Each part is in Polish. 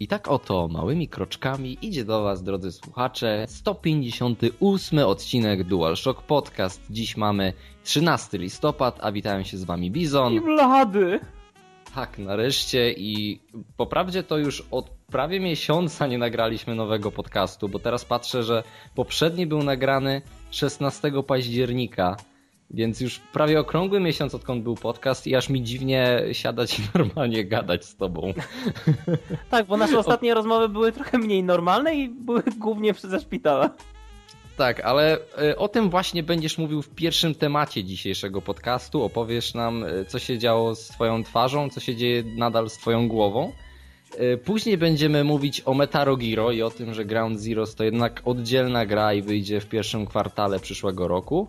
I tak oto małymi kroczkami idzie do Was, drodzy słuchacze, 158 odcinek DualShock Podcast. Dziś mamy 13 listopad, a witają się z Wami Bizon. I blady. Tak, nareszcie i po prawdzie to już od prawie miesiąca nie nagraliśmy nowego podcastu, bo teraz patrzę, że poprzedni był nagrany 16 października, więc już prawie okrągły miesiąc odkąd był podcast i aż mi dziwnie siadać i normalnie gadać z tobą. Tak, bo nasze ostatnie rozmowy były trochę mniej normalne i były głównie ze szpitala. Tak, ale e, o tym właśnie będziesz mówił w pierwszym temacie dzisiejszego podcastu. Opowiesz nam, e, co się działo z Twoją twarzą, co się dzieje nadal z Twoją głową. E, później będziemy mówić o Metaro Giro i o tym, że Ground Zeroes to jednak oddzielna gra i wyjdzie w pierwszym kwartale przyszłego roku.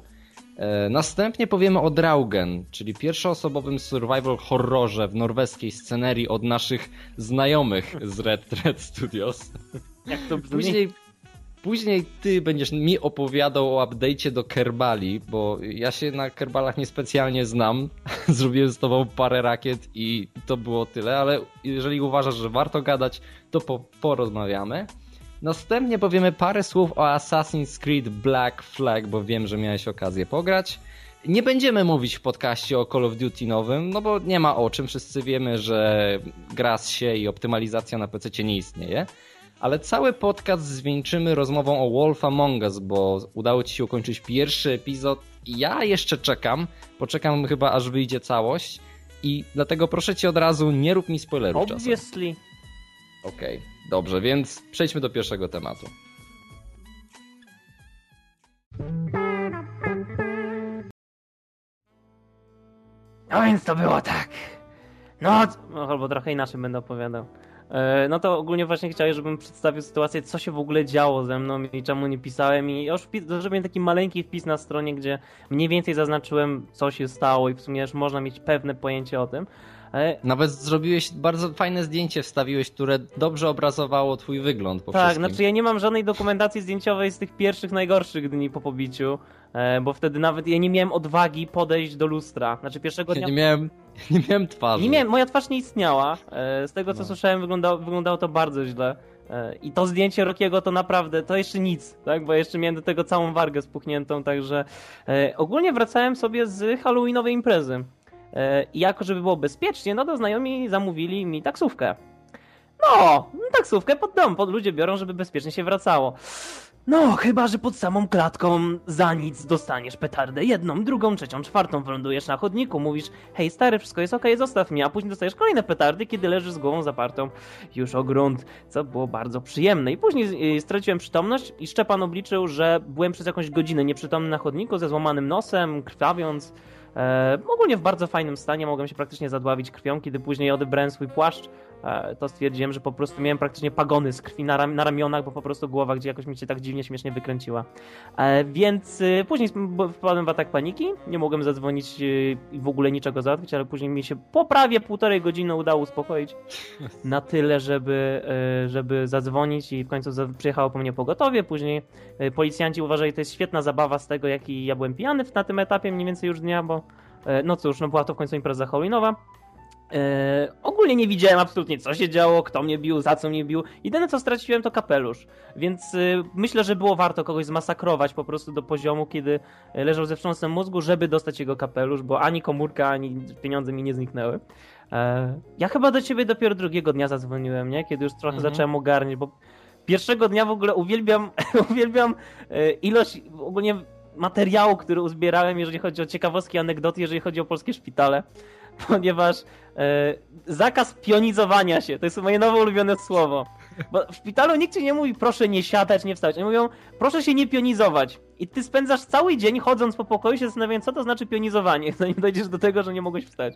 Następnie powiemy o Draugen, czyli pierwszoosobowym survival horrorze w norweskiej scenerii od naszych znajomych z Red Red Studios. Jak to brzmi? Później Później ty będziesz mi opowiadał o update'cie do Kerbali, bo ja się na Kerbalach niespecjalnie znam. Zrobiłem z tobą parę rakiet i to było tyle, ale jeżeli uważasz, że warto gadać, to po, porozmawiamy. Następnie powiemy parę słów o Assassin's Creed Black Flag, bo wiem, że miałeś okazję pograć. Nie będziemy mówić w podcaście o Call of Duty nowym, no bo nie ma o czym. Wszyscy wiemy, że gra się i optymalizacja na PC nie istnieje. Ale cały podcast zwieńczymy rozmową o Wolf Among Us, bo udało ci się ukończyć pierwszy epizod ja jeszcze czekam. Poczekam chyba aż wyjdzie całość i dlatego proszę cię od razu nie rób mi spoilerów Obviously. Okej, okay, dobrze, więc przejdźmy do pierwszego tematu. No więc to było tak. No, no albo trochę inaczej będę opowiadał. E, no to ogólnie właśnie chciałem, żebym przedstawił sytuację, co się w ogóle działo ze mną i czemu nie pisałem. I już zrobiłem taki maleńki wpis na stronie, gdzie mniej więcej zaznaczyłem, co się stało i w sumie już można mieć pewne pojęcie o tym. E, Nawet zrobiłeś bardzo fajne zdjęcie, wstawiłeś, które dobrze obrazowało twój wygląd po Tak, wszystkim. znaczy ja nie mam żadnej dokumentacji zdjęciowej z tych pierwszych, najgorszych dni po pobiciu, e, bo wtedy nawet ja nie miałem odwagi podejść do lustra. Znaczy pierwszego dnia... Ja nie miałem, nie miałem twarzy. Nie miałem, moja twarz nie istniała. E, z tego co no. słyszałem wyglądało, wyglądało to bardzo źle. I to zdjęcie Rokiego to naprawdę, to jeszcze nic, tak? Bo jeszcze miałem do tego całą wargę spuchniętą, także ogólnie wracałem sobie z Halloweenowej imprezy. E, I jako, żeby było bezpiecznie, no to znajomi zamówili mi taksówkę. No, taksówkę pod dom, pod ludzie biorą, żeby bezpiecznie się wracało. No, chyba, że pod samą klatką za nic dostaniesz petardę. Jedną, drugą, trzecią, czwartą wylądujesz na chodniku, mówisz hej stary, wszystko jest okej, okay, zostaw mnie, a później dostajesz kolejne petardy, kiedy leżysz z głową zapartą już o grunt, co było bardzo przyjemne. I później y, straciłem przytomność i Szczepan obliczył, że byłem przez jakąś godzinę nieprzytomny na chodniku ze złamanym nosem, krwawiąc, E, ogólnie w bardzo fajnym stanie, mogłem się praktycznie zadławić krwią, kiedy później odebrałem swój płaszcz, to stwierdziłem, że po prostu miałem praktycznie pagony z krwi na, ram na ramionach, bo po prostu głowa gdzie jakoś mi się tak dziwnie, śmiesznie wykręciła. E, więc e, później wpadłem w atak paniki, nie mogłem zadzwonić e, i w ogóle niczego załatwić, ale później mi się po prawie półtorej godziny udało uspokoić na tyle, żeby, e, żeby zadzwonić i w końcu przyjechało po mnie pogotowie, później policjanci uważali, że to jest świetna zabawa z tego, jaki ja byłem pijany na tym etapie mniej więcej już dnia, bo E, no cóż, no była to w końcu impreza Halloweenowa. E, ogólnie nie widziałem absolutnie co się działo, kto mnie bił, za co mnie bił. Jedyne co straciłem to kapelusz. Więc e, myślę, że było warto kogoś zmasakrować po prostu do poziomu, kiedy leżał ze wstrząsem mózgu, żeby dostać jego kapelusz, bo ani komórka, ani pieniądze mi nie zniknęły. E, ja chyba do ciebie dopiero drugiego dnia zadzwoniłem, nie? Kiedy już trochę mhm. zacząłem ogarniać, bo pierwszego dnia w ogóle uwielbiam, uwielbiam e, ilość ogólnie materiału, który uzbierałem, jeżeli chodzi o ciekawostki, anegdoty, jeżeli chodzi o polskie szpitale, ponieważ e, zakaz pionizowania się, to jest moje nowe ulubione słowo. Bo w szpitalu nikt ci nie mówi, proszę nie siadać, nie wstać. Oni mówią, proszę się nie pionizować. I ty spędzasz cały dzień chodząc po pokoju, się zastanawiając, co to znaczy pionizowanie, zanim dojdziesz do tego, że nie mogłeś wstać.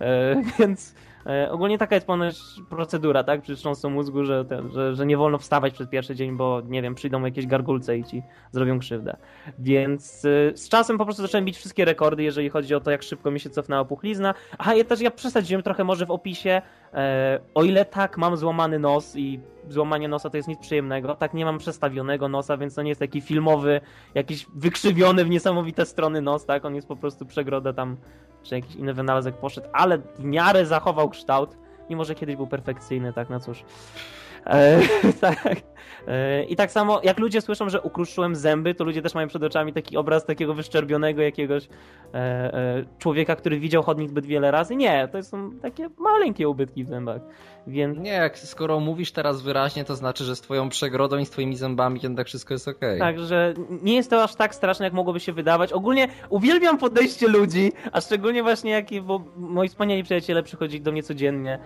E, więc E, ogólnie taka jest ponoć procedura, tak, przy wstrząsu mózgu, że, ten, że, że nie wolno wstawać przez pierwszy dzień, bo nie wiem, przyjdą jakieś gargulce i ci zrobią krzywdę. Więc e, z czasem po prostu zacząłem bić wszystkie rekordy, jeżeli chodzi o to, jak szybko mi się cofnęła puchlizna. Aha, ja też ja przesadziłem trochę może w opisie, e, o ile tak, mam złamany nos i złamanie nosa to jest nic przyjemnego, tak nie mam przestawionego nosa, więc to nie jest taki filmowy, jakiś wykrzywiony w niesamowite strony nos, tak, on jest po prostu przegroda tam czy jakiś inny wynalazek poszedł, ale w miarę zachował kształt, mimo że kiedyś był perfekcyjny, tak, no cóż. E, tak. E, I tak samo, jak ludzie słyszą, że ukruszyłem zęby, to ludzie też mają przed oczami taki obraz takiego wyszczerbionego jakiegoś e, e, człowieka, który widział chodnik zbyt wiele razy. Nie, to są takie maleńkie ubytki w zębach. Więc... Nie, jak skoro mówisz teraz wyraźnie, to znaczy, że z twoją przegrodą i z twoimi zębami jednak wszystko jest okej. Okay. Także nie jest to aż tak straszne, jak mogłoby się wydawać. Ogólnie uwielbiam podejście ludzi, a szczególnie właśnie jak, bo moi wspaniali przyjaciele przychodzili do mnie codziennie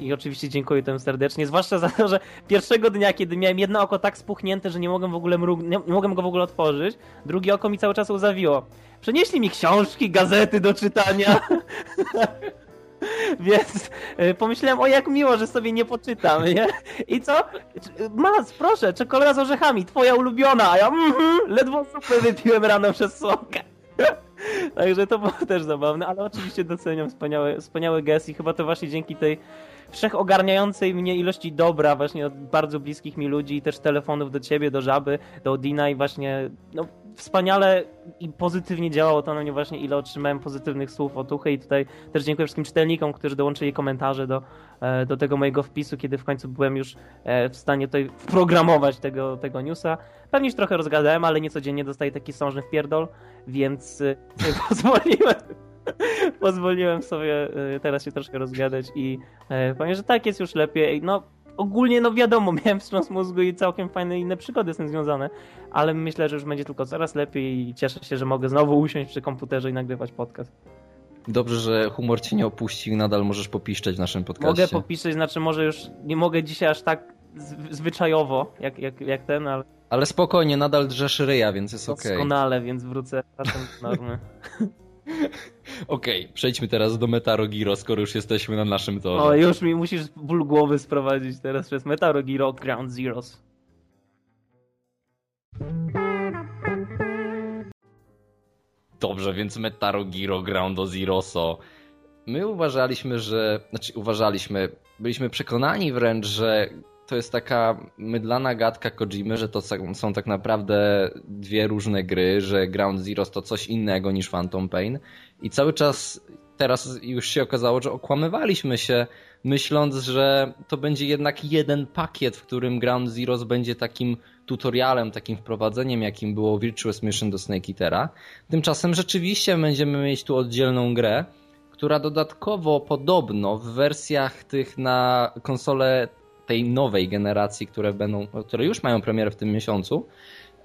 i oczywiście dziękuję temu serdecznie, zwłaszcza za to, że pierwszego dnia, kiedy miałem jedno oko tak spuchnięte, że nie mogłem w ogóle mrug... nie, mogłem go w ogóle otworzyć, drugie oko mi cały czas uzawiło. Przenieśli mi książki, gazety do czytania. Więc y, pomyślałem, o jak miło, że sobie nie poczytam, nie? I co? Mas, proszę, czekolada z orzechami, twoja ulubiona, a ja mm, ledwo zupę wypiłem rano przez słomkę. Także to było też zabawne, ale oczywiście doceniam wspaniały, wspaniały gest i chyba to właśnie dzięki tej wszechogarniającej mnie ilości dobra właśnie od bardzo bliskich mi ludzi i też telefonów do ciebie, do Żaby, do Odina i właśnie no, wspaniale i pozytywnie działało to na mnie właśnie, ile otrzymałem pozytywnych słów otuchy i tutaj też dziękuję wszystkim czytelnikom, którzy dołączyli komentarze do, e, do tego mojego wpisu, kiedy w końcu byłem już e, w stanie tutaj wprogramować tego, tego newsa. Pewnie już trochę rozgadałem, ale niecodziennie dostaję taki sążny wpierdol, więc e, pozwoliłem pozwoliłem sobie teraz się troszkę rozgadać i powiem, że tak jest już lepiej. No, ogólnie, no wiadomo, miałem wstrząs mózgu i całkiem fajne inne przygody z tym związane, ale myślę, że już będzie tylko coraz lepiej i cieszę się, że mogę znowu usiąść przy komputerze i nagrywać podcast. Dobrze, że humor cię nie opuścił, nadal możesz popiszczeć w naszym podcaście. Mogę popiszeć, znaczy może już nie mogę dzisiaj aż tak zwyczajowo jak, jak, jak ten, ale... Ale spokojnie, nadal drzesz ryja, więc jest okej. Okay. Doskonale, więc wrócę na normy. Okej, okay, przejdźmy teraz do Metaro Giro, skoro już jesteśmy na naszym torze. O, już mi musisz ból głowy sprowadzić teraz przez Metaro Giro Ground Zeroes. Dobrze, więc Metaro Giro Ground Zeroso. My uważaliśmy, że... Znaczy uważaliśmy, byliśmy przekonani wręcz, że to jest taka mydlana gadka Kojimy, że to są tak naprawdę dwie różne gry, że Ground Zeroes to coś innego niż Phantom Pain i cały czas teraz już się okazało, że okłamywaliśmy się myśląc, że to będzie jednak jeden pakiet, w którym Ground Zeroes będzie takim tutorialem, takim wprowadzeniem, jakim było Virtuous Mission do Snake Eatera. Tymczasem rzeczywiście będziemy mieć tu oddzielną grę, która dodatkowo podobno w wersjach tych na konsole tej nowej generacji, które będą, które już mają premierę w tym miesiącu,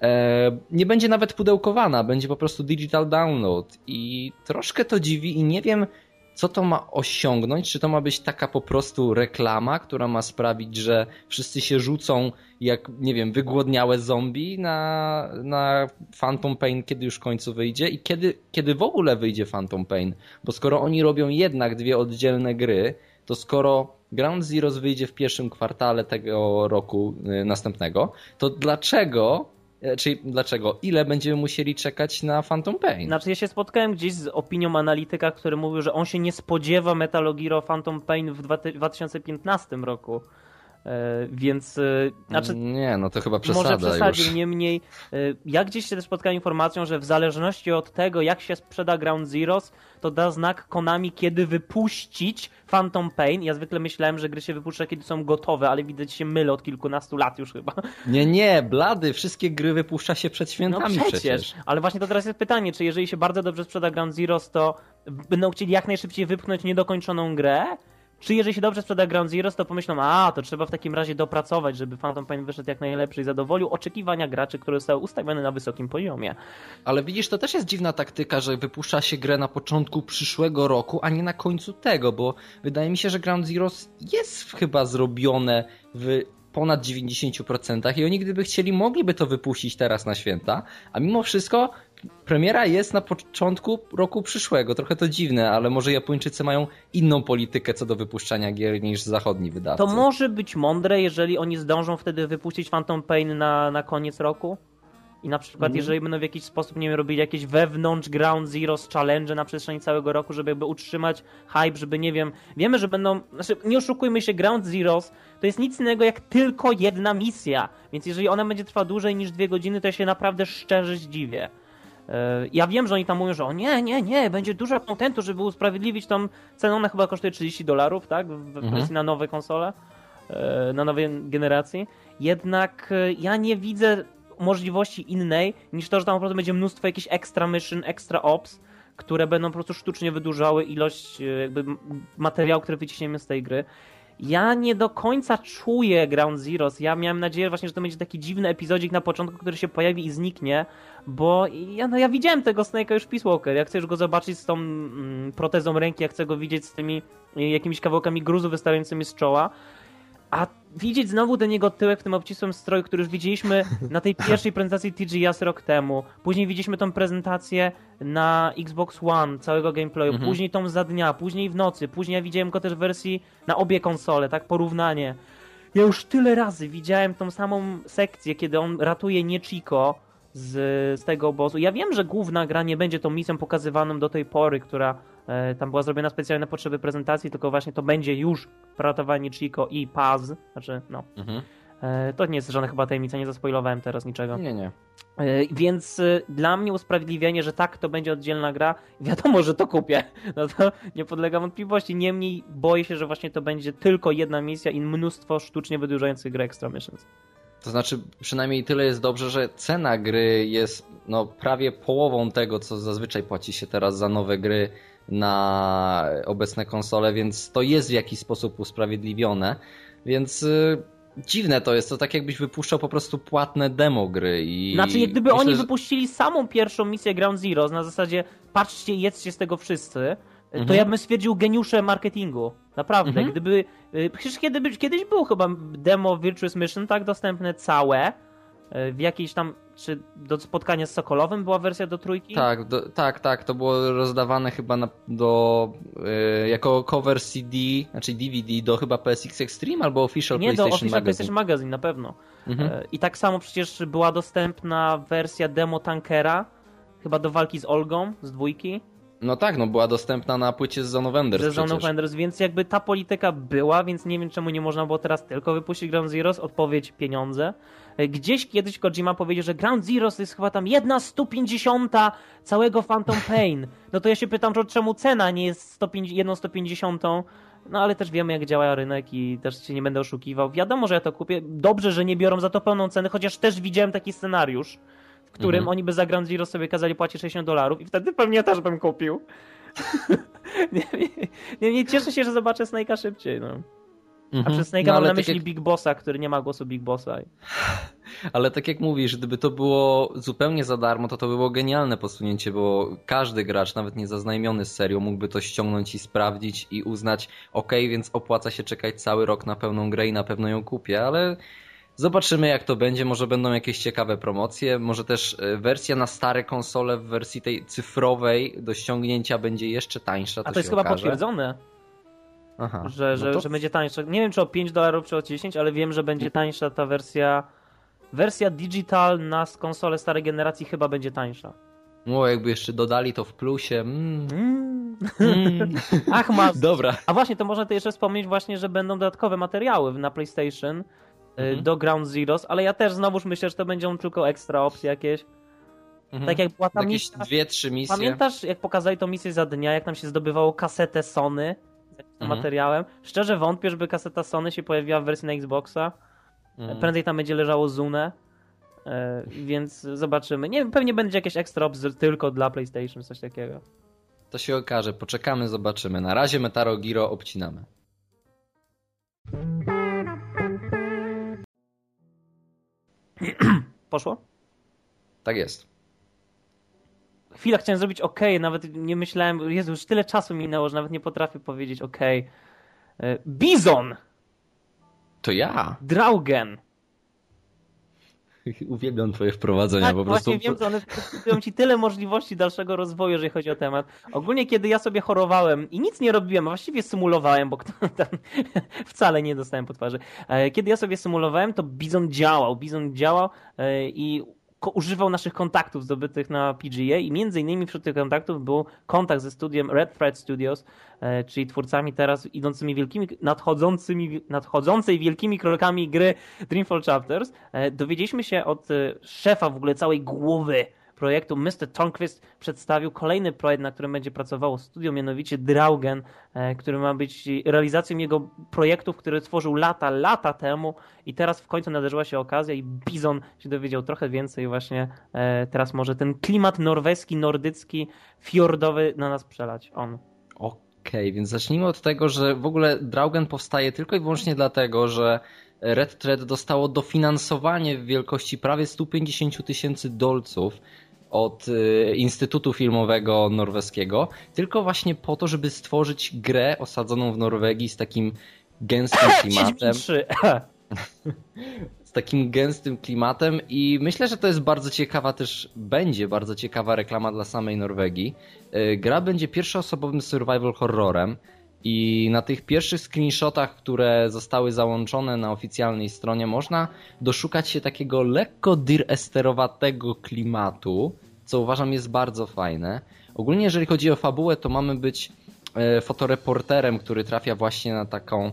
e, nie będzie nawet pudełkowana, będzie po prostu digital download i troszkę to dziwi i nie wiem, co to ma osiągnąć? Czy to ma być taka po prostu reklama, która ma sprawić, że wszyscy się rzucą jak, nie wiem, wygłodniałe zombie na, na Phantom Pain, kiedy już w końcu wyjdzie i kiedy, kiedy w ogóle wyjdzie Phantom Pain? Bo skoro oni robią jednak dwie oddzielne gry, to skoro Ground Zeroes wyjdzie w pierwszym kwartale tego roku y, następnego, to dlaczego e, Czyli dlaczego? Ile będziemy musieli czekać na Phantom Pain? Znaczy ja się spotkałem gdzieś z opinią analityka, który mówił, że on się nie spodziewa Metal Gear Phantom Pain w 2015 roku. E, więc. E, znaczy, nie, no to chyba przesada Może przesadził, niemniej. E, ja gdzieś się też spotkałem informacją, że w zależności od tego, jak się sprzeda Ground Zeroes, to da znak Konami, kiedy wypuścić Phantom Pain. Ja zwykle myślałem, że gry się wypuszcza, kiedy są gotowe, ale widać się mylę od kilkunastu lat już chyba. Nie, nie, blady, wszystkie gry wypuszcza się przed świętami no przecież. przecież. Ale właśnie to teraz jest pytanie, czy jeżeli się bardzo dobrze sprzeda Ground Zeroes, to będą chcieli jak najszybciej wypchnąć niedokończoną grę? Czy jeżeli się dobrze sprzeda Ground Zeroes, to pomyślą, a to trzeba w takim razie dopracować, żeby Phantom Pain wyszedł jak najlepszy i zadowolił oczekiwania graczy, które zostały ustawione na wysokim poziomie. Ale widzisz, to też jest dziwna taktyka, że wypuszcza się grę na początku przyszłego roku, a nie na końcu tego, bo wydaje mi się, że Ground Zeroes jest chyba zrobione w ponad 90% i oni gdyby chcieli, mogliby to wypuścić teraz na święta, a mimo wszystko premiera jest na początku roku przyszłego. Trochę to dziwne, ale może Japończycy mają inną politykę co do wypuszczania gier niż zachodni wydawcy. To może być mądre, jeżeli oni zdążą wtedy wypuścić Phantom Pain na, na koniec roku? I na przykład, mm. jeżeli będą w jakiś sposób, nie wiem, robili jakieś wewnątrz Ground Zeroes challenge na przestrzeni całego roku, żeby jakby utrzymać hype, żeby, nie wiem, wiemy, że będą, znaczy, nie oszukujmy się, Ground Zeroes to jest nic innego jak tylko jedna misja, więc jeżeli ona będzie trwała dłużej niż dwie godziny, to ja się naprawdę szczerze zdziwię. E, ja wiem, że oni tam mówią, że o nie, nie, nie, będzie dużo kontentu, żeby usprawiedliwić tą cenę. Ona chyba kosztuje 30 dolarów, tak? W mhm. wersji na nowe konsole. e, na nowej generacji. Jednak e, ja nie widzę możliwości innej niż to, że tam po prostu będzie mnóstwo jakichś extra mission, extra ops, które będą po prostu sztucznie wydłużały ilość jakby materiału, który wyciśniemy z tej gry. Ja nie do końca czuję Ground Zeroes. Ja miałem nadzieję właśnie, że to będzie taki dziwny epizodzik na początku, który się pojawi i zniknie, bo ja, no, ja widziałem tego Snake'a już w Peace Walker. Ja chcę już go zobaczyć z tą mm, protezą ręki, ja chcę go widzieć z tymi y, jakimiś kawałkami gruzu wystającymi z czoła. A widzieć znowu ten jego tyłek w tym obcisłym stroju, który już widzieliśmy na tej pierwszej prezentacji TGS rok temu. Później widzieliśmy tą prezentację na Xbox One, całego gameplayu. Mhm. Później tą za dnia, później w nocy. Później ja widziałem go też w wersji na obie konsole, tak porównanie. Ja już tyle razy widziałem tą samą sekcję, kiedy on ratuje Niechiko z, z tego obozu. Ja wiem, że główna gra nie będzie tą misją pokazywaną do tej pory, która tam była zrobiona specjalnie na potrzeby prezentacji, tylko właśnie to będzie już ratowanie Chico i Paz, znaczy no. Mhm. E, to nie jest żadna chyba tajemnica, nie zaspoilowałem teraz niczego. Nie, nie. E, więc dla mnie usprawiedliwienie, że tak, to będzie oddzielna gra, wiadomo, że to kupię. No to nie podlega wątpliwości. Niemniej boję się, że właśnie to będzie tylko jedna misja i mnóstwo sztucznie wydłużających gry Extra Missions. To znaczy, przynajmniej tyle jest dobrze, że cena gry jest no, prawie połową tego, co zazwyczaj płaci się teraz za nowe gry na obecne konsole, więc to jest w jakiś sposób usprawiedliwione. Więc y, dziwne to jest, to tak jakbyś wypuszczał po prostu płatne demo gry. I znaczy, gdyby myślę, oni że... wypuścili samą pierwszą misję Ground Zero na zasadzie patrzcie, jedzcie z tego wszyscy, to mhm. ja bym stwierdził geniusze marketingu. Naprawdę. Mhm. Gdyby. Y, przecież kiedy, kiedyś był chyba demo Virtuous Mission, tak, dostępne całe y, w jakiejś tam czy do spotkania z Sokolowym była wersja do trójki? Tak, do, tak, tak. To było rozdawane chyba na, do, yy, jako cover CD, znaczy DVD do chyba PSX Extreme albo Official Nie, PlayStation do Official Magazine. PlayStation Magazine na pewno. Mhm. Yy, I tak samo przecież była dostępna wersja demo Tankera, chyba do walki z Olgą z dwójki. No tak, no była dostępna na płycie z Zone of Enders Z Zone of Enders, więc jakby ta polityka była, więc nie wiem czemu nie można było teraz tylko wypuścić Ground Zeroes. Odpowiedź pieniądze. Gdzieś kiedyś Kojima powiedział, że Ground Zero to jest chyba tam jedna 150 całego Phantom Pain. No to ja się pytam, czemu cena nie jest 150, jedną 150 no ale też wiemy, jak działa rynek i też się nie będę oszukiwał. Wiadomo, że ja to kupię. Dobrze, że nie biorą za to pełną cenę, chociaż też widziałem taki scenariusz, w którym mhm. oni by za Ground Zero sobie kazali płacić 60 dolarów i wtedy pewnie też bym kupił. nie, nie, nie, nie, cieszę się, że zobaczę Snake'a szybciej. No. Mhm. A przez Snake'a no, mam na tak myśli jak... Big Bossa, który nie ma głosu Big Bossa. Ale tak jak mówisz, gdyby to było zupełnie za darmo, to to by było genialne posunięcie, bo każdy gracz, nawet niezaznajomiony z serią, mógłby to ściągnąć i sprawdzić i uznać, ok, więc opłaca się czekać cały rok na pełną grę i na pewno ją kupię, ale Zobaczymy jak to będzie, może będą jakieś ciekawe promocje, może też e, wersja na stare konsole w wersji tej cyfrowej do ściągnięcia będzie jeszcze tańsza. To A to jest chyba okaże. potwierdzone. Aha, że, że, no to... że będzie tańsza. Nie wiem czy o 5 dolarów czy o 10, ale wiem, że będzie tańsza ta wersja. Wersja digital na konsolę starej generacji chyba będzie tańsza. No, jakby jeszcze dodali to w plusie. Mm. Mm. Mm. Ach, mas. Dobra. A właśnie, to można to jeszcze wspomnieć właśnie, że będą dodatkowe materiały na PlayStation y, mhm. do Ground Zeroes, ale ja też znowuż myślę, że to będą tylko ekstra opcje jakieś. Mhm. Tak jak była ta Jakieś misja. dwie, trzy misje. Pamiętasz, jak pokazali tą misję za dnia, jak nam się zdobywało kasetę Sony mhm. materiałem. Szczerze wątpię, żeby kaseta Sony się pojawiła w wersji na Xboxa. Mhm. Prędzej tam będzie leżało Zune. E, więc zobaczymy. Nie pewnie będzie jakieś ekstra obzór tylko dla PlayStation, coś takiego. To się okaże. Poczekamy, zobaczymy. Na razie Metaro Giro obcinamy. Poszło? Tak jest chwila chciałem zrobić OK, nawet nie myślałem, Jezu, już tyle czasu minęło, że nawet nie potrafię powiedzieć OK. E, Bizon! To ja. Draugen. Uwielbiam twoje wprowadzenia tak, po prostu. Właśnie wiem, że one dają ci tyle możliwości dalszego rozwoju, jeżeli chodzi o temat. Ogólnie, kiedy ja sobie chorowałem i nic nie robiłem, a właściwie symulowałem, bo tam wcale nie dostałem po twarzy. E, kiedy ja sobie symulowałem, to Bizon działał. Bizon działał e, i używał naszych kontaktów zdobytych na PGA i między innymi wśród tych kontaktów był kontakt ze studiem Red Thread Studios, e, czyli twórcami teraz idącymi wielkimi, nadchodzącymi, nadchodzącej wielkimi krokami gry Dreamfall Chapters. E, dowiedzieliśmy się od e, szefa w ogóle całej głowy projektu. Mr. Tonquist przedstawił kolejny projekt, na którym będzie pracowało studio, mianowicie Draugen, e, który ma być realizacją jego projektów, które tworzył lata, lata temu i teraz w końcu nadarzyła się okazja i Bizon się dowiedział trochę więcej właśnie e, teraz może ten klimat norweski, nordycki, fiordowy na nas przelać. On. Okej, okay, więc zacznijmy od tego, że w ogóle Draugen powstaje tylko i wyłącznie dlatego, że Red Thread dostało dofinansowanie w wielkości prawie 150 tysięcy dolców od y, Instytutu Filmowego Norweskiego, tylko właśnie po to, żeby stworzyć grę osadzoną w Norwegii z takim gęstym klimatem. z takim gęstym klimatem i myślę, że to jest bardzo ciekawa też, będzie bardzo ciekawa reklama dla samej Norwegii. Y, gra będzie pierwszoosobowym survival horrorem. I na tych pierwszych screenshotach, które zostały załączone na oficjalnej stronie, można doszukać się takiego lekko dir-esterowatego klimatu, co uważam jest bardzo fajne. Ogólnie jeżeli chodzi o fabułę, to mamy być e, fotoreporterem, który trafia właśnie na taką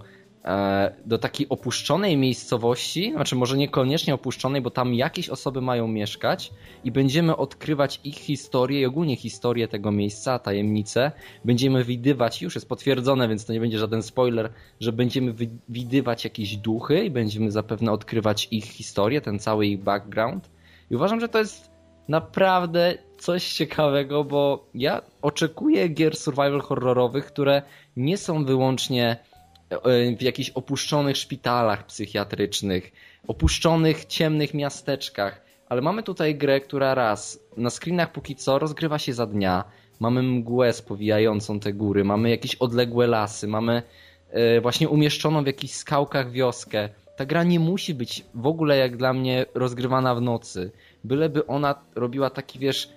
do takiej opuszczonej miejscowości, znaczy może niekoniecznie opuszczonej, bo tam jakieś osoby mają mieszkać i będziemy odkrywać ich historię i ogólnie historię tego miejsca, tajemnice. Będziemy widywać, już jest potwierdzone, więc to nie będzie żaden spoiler, że będziemy widywać jakieś duchy i będziemy zapewne odkrywać ich historię, ten cały ich background. I uważam, że to jest naprawdę coś ciekawego, bo ja oczekuję gier survival horrorowych, które nie są wyłącznie w jakichś opuszczonych szpitalach psychiatrycznych, opuszczonych, ciemnych miasteczkach. Ale mamy tutaj grę, która raz na screenach póki co rozgrywa się za dnia. Mamy mgłę spowijającą te góry, mamy jakieś odległe lasy, mamy e, właśnie umieszczoną w jakichś skałkach wioskę. Ta gra nie musi być w ogóle jak dla mnie rozgrywana w nocy. Byleby ona robiła taki, wiesz,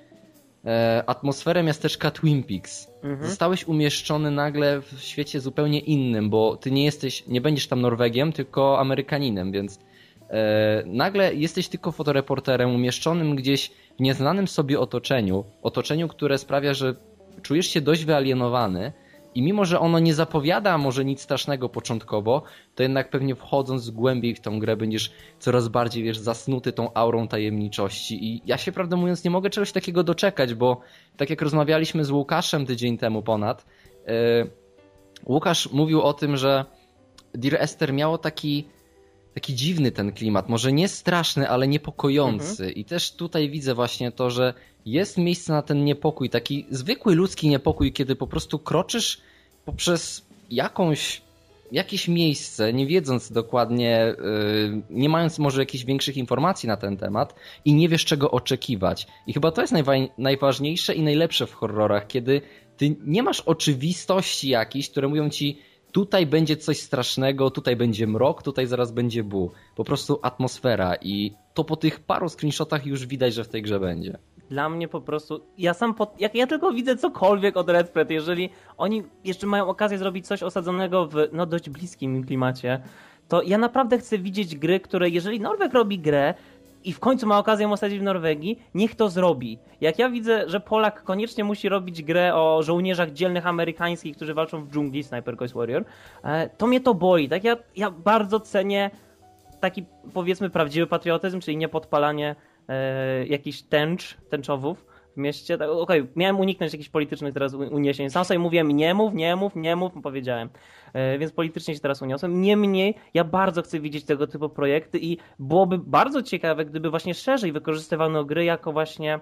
E, atmosferę miasteczka Twin Peaks. Mhm. Zostałeś umieszczony nagle w świecie zupełnie innym, bo ty nie jesteś, nie będziesz tam Norwegiem, tylko Amerykaninem, więc e, nagle jesteś tylko fotoreporterem umieszczonym gdzieś w nieznanym sobie otoczeniu, otoczeniu, które sprawia, że czujesz się dość wyalienowany, i mimo, że ono nie zapowiada może nic strasznego początkowo, to jednak pewnie wchodząc głębiej w tą grę będziesz coraz bardziej, wiesz, zasnuty tą aurą tajemniczości. I ja się prawdę mówiąc nie mogę czegoś takiego doczekać, bo tak jak rozmawialiśmy z Łukaszem tydzień temu ponad, yy, Łukasz mówił o tym, że Dear Esther miało taki taki dziwny ten klimat, może nie straszny, ale niepokojący. Mhm. I też tutaj widzę właśnie to, że jest miejsce na ten niepokój, taki zwykły ludzki niepokój, kiedy po prostu kroczysz poprzez jakąś jakieś miejsce, nie wiedząc dokładnie, yy, nie mając może jakichś większych informacji na ten temat i nie wiesz czego oczekiwać. I chyba to jest najwa- najważniejsze i najlepsze w horrorach, kiedy ty nie masz oczywistości jakichś, które mówią ci tutaj będzie coś strasznego, tutaj będzie mrok, tutaj zaraz będzie bu. Po prostu atmosfera i to po tych paru screenshotach już widać, że w tej grze będzie. Dla mnie po prostu, ja sam, jak ja tylko widzę cokolwiek od Red Thread, jeżeli oni jeszcze mają okazję zrobić coś osadzonego w no dość bliskim klimacie, to ja naprawdę chcę widzieć gry, które jeżeli Norweg robi grę, i w końcu ma okazję osadzić w Norwegii, niech to zrobi. Jak ja widzę, że Polak koniecznie musi robić grę o żołnierzach dzielnych amerykańskich, którzy walczą w dżungli, Sniper Coast Warrior, e, to mnie to boi. Tak ja, ja bardzo cenię taki powiedzmy prawdziwy patriotyzm, czyli nie podpalanie e, jakichś tęcz, tęczowów mieście. Tak, Okej, okay, miałem uniknąć jakichś politycznych teraz uniesień. Sam sobie mówiłem nie mów, nie mów, nie mów, powiedziałem. E, więc politycznie się teraz uniosłem. Niemniej ja bardzo chcę widzieć tego typu projekty i byłoby bardzo ciekawe, gdyby właśnie szerzej wykorzystywano gry jako właśnie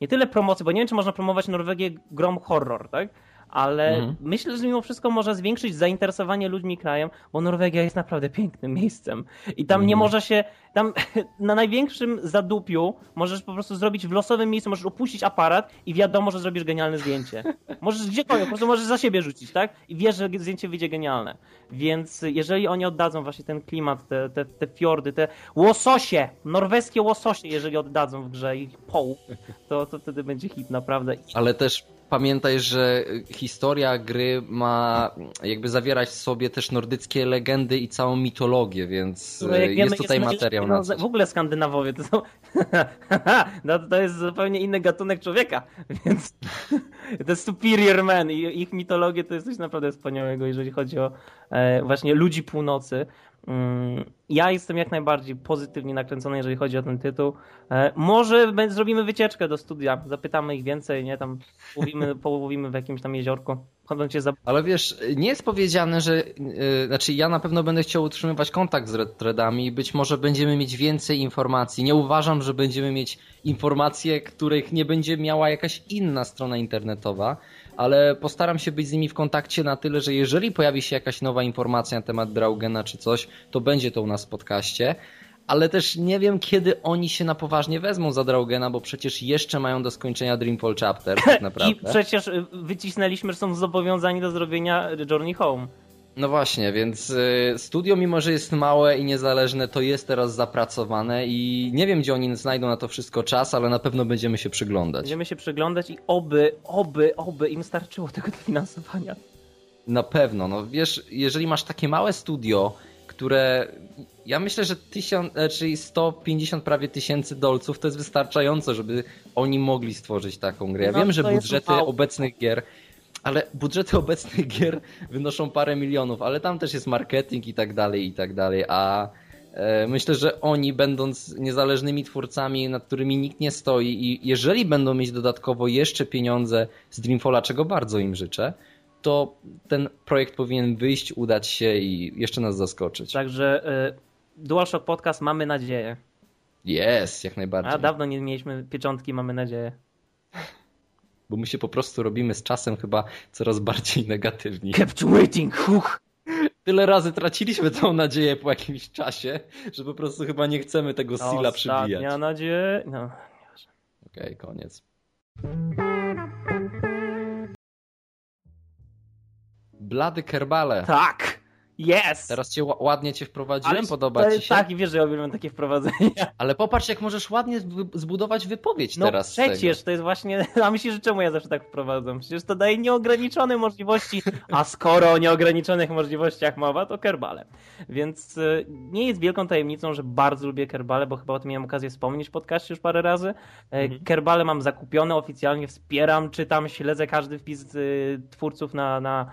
nie tyle promocji, bo nie wiem, czy można promować Norwegię grom horror, tak? Ale mhm. myślę, że mimo wszystko może zwiększyć zainteresowanie ludźmi krajem, bo Norwegia jest naprawdę pięknym miejscem. I tam mhm. nie może się, tam na największym zadupiu możesz po prostu zrobić w losowym miejscu, możesz opuścić aparat i wiadomo, że zrobisz genialne zdjęcie. Możesz gdziekolwiek, po prostu możesz za siebie rzucić, tak? I wiesz, że zdjęcie wyjdzie genialne. Więc jeżeli oni oddadzą właśnie ten klimat, te, te, te fiordy, te łososie, norweskie łososie, jeżeli oddadzą w grze ich poł, to, to wtedy będzie hit naprawdę. Ale też pamiętaj, że historia gry ma jakby zawierać w sobie też nordyckie legendy i całą mitologię, więc no, jest wiemy, tutaj jest materiał na coś. W ogóle Skandynawowie to są... no, to jest zupełnie inny gatunek człowieka, więc to jest superior man i ich mitologię to jest coś naprawdę wspaniałego, jeżeli chodzi o e, właśnie ludzi północy. Mm, ja jestem jak najbardziej pozytywnie nakręcony, jeżeli chodzi o ten tytuł. E, może zrobimy wycieczkę do studia, zapytamy ich więcej, nie? Tam połowimy, połowimy w jakimś tam jeziorku. Za... Ale wiesz, nie jest powiedziane, że. Yy, znaczy, ja na pewno będę chciał utrzymywać kontakt z Red Threadami i być może będziemy mieć więcej informacji. Nie uważam, że będziemy mieć informacje, których nie będzie miała jakaś inna strona internetowa ale postaram się być z nimi w kontakcie na tyle, że jeżeli pojawi się jakaś nowa informacja na temat Draugena czy coś, to będzie to u nas w podcaście. Ale też nie wiem, kiedy oni się na poważnie wezmą za Draugena, bo przecież jeszcze mają do skończenia Dreamfall Chapter, tak naprawdę. I przecież y, wycisnęliśmy, że są zobowiązani do zrobienia Journey Home. No właśnie, więc y, studio, mimo że jest małe i niezależne, to jest teraz zapracowane i nie wiem, gdzie oni znajdą na to wszystko czas, ale na pewno będziemy się przyglądać. Będziemy się przyglądać i oby, oby, oby im starczyło tego dofinansowania. Na pewno, no wiesz, jeżeli masz takie małe studio, które ja myślę, że tysiąc, e, czyli 150 prawie tysięcy dolców to jest wystarczająco, żeby oni mogli stworzyć taką grę. Ja no, wiem, że budżety obecnych gier ale budżety obecnych gier wynoszą parę milionów, ale tam też jest marketing i tak dalej, i tak dalej, a e, myślę, że oni będąc niezależnymi twórcami, nad którymi nikt nie stoi i jeżeli będą mieć dodatkowo jeszcze pieniądze z Dreamfalla, czego bardzo im życzę, to ten projekt powinien wyjść, udać się i jeszcze nas zaskoczyć. Także y, DualShock Podcast mamy nadzieję. Jest, jak najbardziej. A dawno nie mieliśmy pieczątki, mamy nadzieję bo my się po prostu robimy z czasem chyba coraz bardziej negatywni. Kept waiting, huch! Tyle razy traciliśmy tą nadzieję po jakimś czasie, że po prostu chyba nie chcemy tego Sila przybijać. Ostatnia nadzieja... No, Okej, okay, koniec. Blady Kerbale. Tak! Yes! Teraz cię ładnie cię wprowadziłem, Ale podoba ci się? Tak, i wiesz, że ja uwielbiam takie wprowadzenia. Ale popatrz, jak możesz ładnie zbudować wypowiedź no teraz. przecież, to jest właśnie, a myślisz, że czemu ja zawsze tak wprowadzam? Przecież to daje nieograniczone możliwości, a skoro o nieograniczonych możliwościach mowa, to kerbale. Więc y, nie jest wielką tajemnicą, że bardzo lubię kerbale, bo chyba o tym miałem okazję wspomnieć w podcaście już parę razy. E, mhm. Kerbale mam zakupione, oficjalnie wspieram, czytam, śledzę każdy wpis y, twórców na, na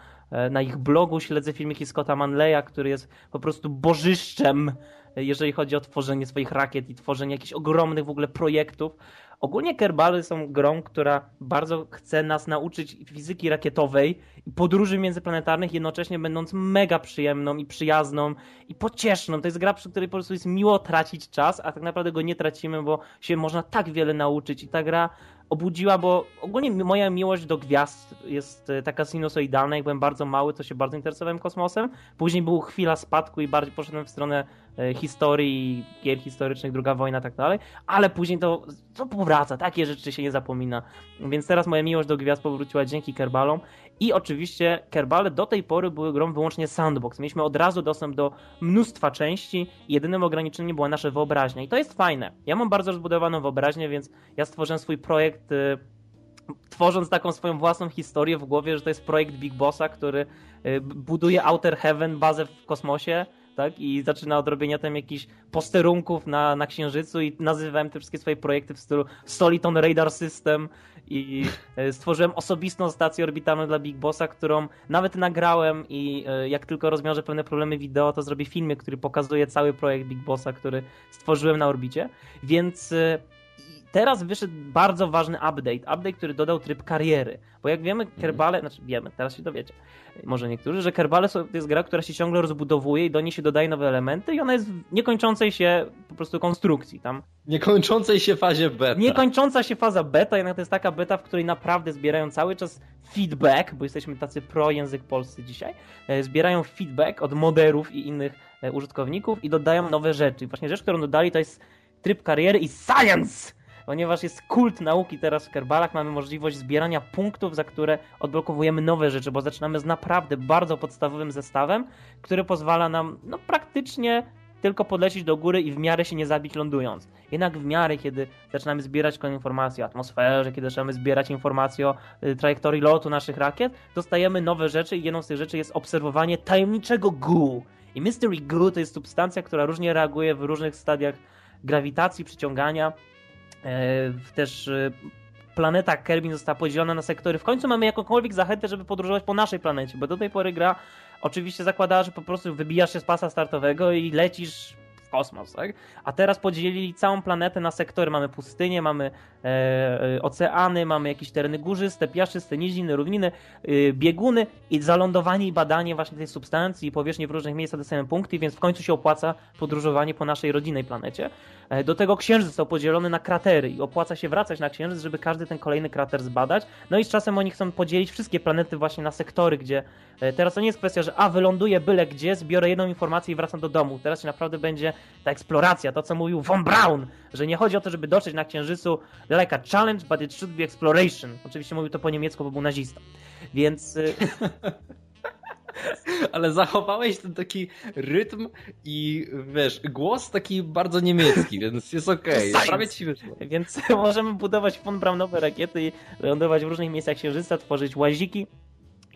na ich blogu śledzę filmiki Scotta Manleya, który jest po prostu bożyszczem, jeżeli chodzi o tworzenie swoich rakiet i tworzenie jakichś ogromnych w ogóle projektów. Ogólnie Kerbale są grą, która bardzo chce nas nauczyć fizyki rakietowej i podróży międzyplanetarnych, jednocześnie będąc mega przyjemną i przyjazną i pocieszną. To jest gra, przy której po prostu jest miło tracić czas, a tak naprawdę go nie tracimy, bo się można tak wiele nauczyć i ta gra obudziła, bo ogólnie moja miłość do gwiazd jest e, taka sinusoidalna. Jak byłem bardzo mały, to się bardzo interesowałem kosmosem. Później była chwila spadku i bardziej poszedłem w stronę e, historii, gier historycznych, druga wojna tak dalej. Ale później to, to powraca, takie rzeczy się nie zapomina. Więc teraz moja miłość do gwiazd powróciła dzięki Kerbalom. I oczywiście Kerbale do tej pory były grą wyłącznie sandbox. Mieliśmy od razu dostęp do mnóstwa części i jedynym ograniczeniem była nasza wyobraźnia. I to jest fajne. Ja mam bardzo rozbudowaną wyobraźnię, więc ja stworzyłem swój projekt y, tworząc taką swoją własną historię w głowie, że to jest projekt Big Bossa, który y, buduje Outer Heaven, bazę w kosmosie, tak? I zaczyna od robienia tam jakichś posterunków na, na Księżycu i nazywałem te wszystkie swoje projekty w stylu Soliton Radar System i e, stworzyłem osobistą stację orbitalną dla Big Bossa, którą nawet nagrałem i e, jak tylko rozwiążę pewne problemy wideo, to zrobię filmie, który pokazuje cały projekt Big Bossa, który stworzyłem na orbicie. Więc e, teraz wyszedł bardzo ważny update. Update, który dodał tryb kariery. Bo jak wiemy, mhm. Kerbale, znaczy wiemy, teraz się dowiecie, może niektórzy, że Kerbale to jest gra, która się ciągle rozbudowuje i do niej się dodaje nowe elementy i ona jest w niekończącej się po prostu konstrukcji tam. Niekończącej się fazie beta. Niekończąca się faza beta, jednak to jest taka beta, w której naprawdę zbierają cały czas feedback, bo jesteśmy tacy pro język polscy dzisiaj, e, zbierają feedback od moderów i innych e, użytkowników i dodają nowe rzeczy. I właśnie rzecz, którą dodali to jest tryb kariery i science! Ponieważ jest kult nauki teraz w Kerbalach, mamy możliwość zbierania punktów, za które odblokowujemy nowe rzeczy, bo zaczynamy z naprawdę bardzo podstawowym zestawem, który pozwala nam no, praktycznie tylko podlecieć do góry i w miarę się nie zabić lądując. Jednak w miarę, kiedy zaczynamy zbierać informacje o atmosferze, kiedy zaczynamy zbierać informacje o y, trajektorii lotu naszych rakiet, dostajemy nowe rzeczy i jedną z tych rzeczy jest obserwowanie tajemniczego goo. I Mystery Goo to jest substancja, która różnie reaguje w różnych stadiach grawitacji, przyciągania też e, planeta Kirby została podzielona na sektory, w końcu mamy jakąkolwiek zachętę, żeby podróżować po naszej planecie, bo do tej pory gra oczywiście zakładała, że po prostu wybijasz się z pasa startowego i lecisz w kosmos, tak? A teraz podzielili całą planetę na sektory. Mamy pustynię, mamy e, e, oceany, mamy jakieś tereny górzyste, piaszczyste, niziny, równiny, e, bieguny i zalądowanie i badanie właśnie tej substancji i powierzchni w różnych miejscach dostajemy punkty, więc w końcu się opłaca podróżowanie po naszej rodzinnej planecie. E, do tego księżyc został podzielony na kratery i opłaca się wracać na księżyc, żeby każdy ten kolejny krater zbadać. No i z czasem oni chcą podzielić wszystkie planety właśnie na sektory, gdzie e, teraz to nie jest kwestia, że a wyląduję byle gdzie, zbiorę jedną informację i wracam do domu. Teraz się naprawdę będzie ta eksploracja, to co mówił Von Braun, że nie chodzi o to, żeby dotrzeć na księżycu like a challenge, but it should be exploration. Oczywiście mówił to po niemiecku, bo był nazista. Więc y, Ale zachowałeś ten taki rytm i wiesz, głos taki bardzo niemiecki, więc jest okej. Okay. Prawie ci wyszło. Więc możemy budować von Braunowe rakiety i lądować w różnych miejscach księżyca, tworzyć łaziki.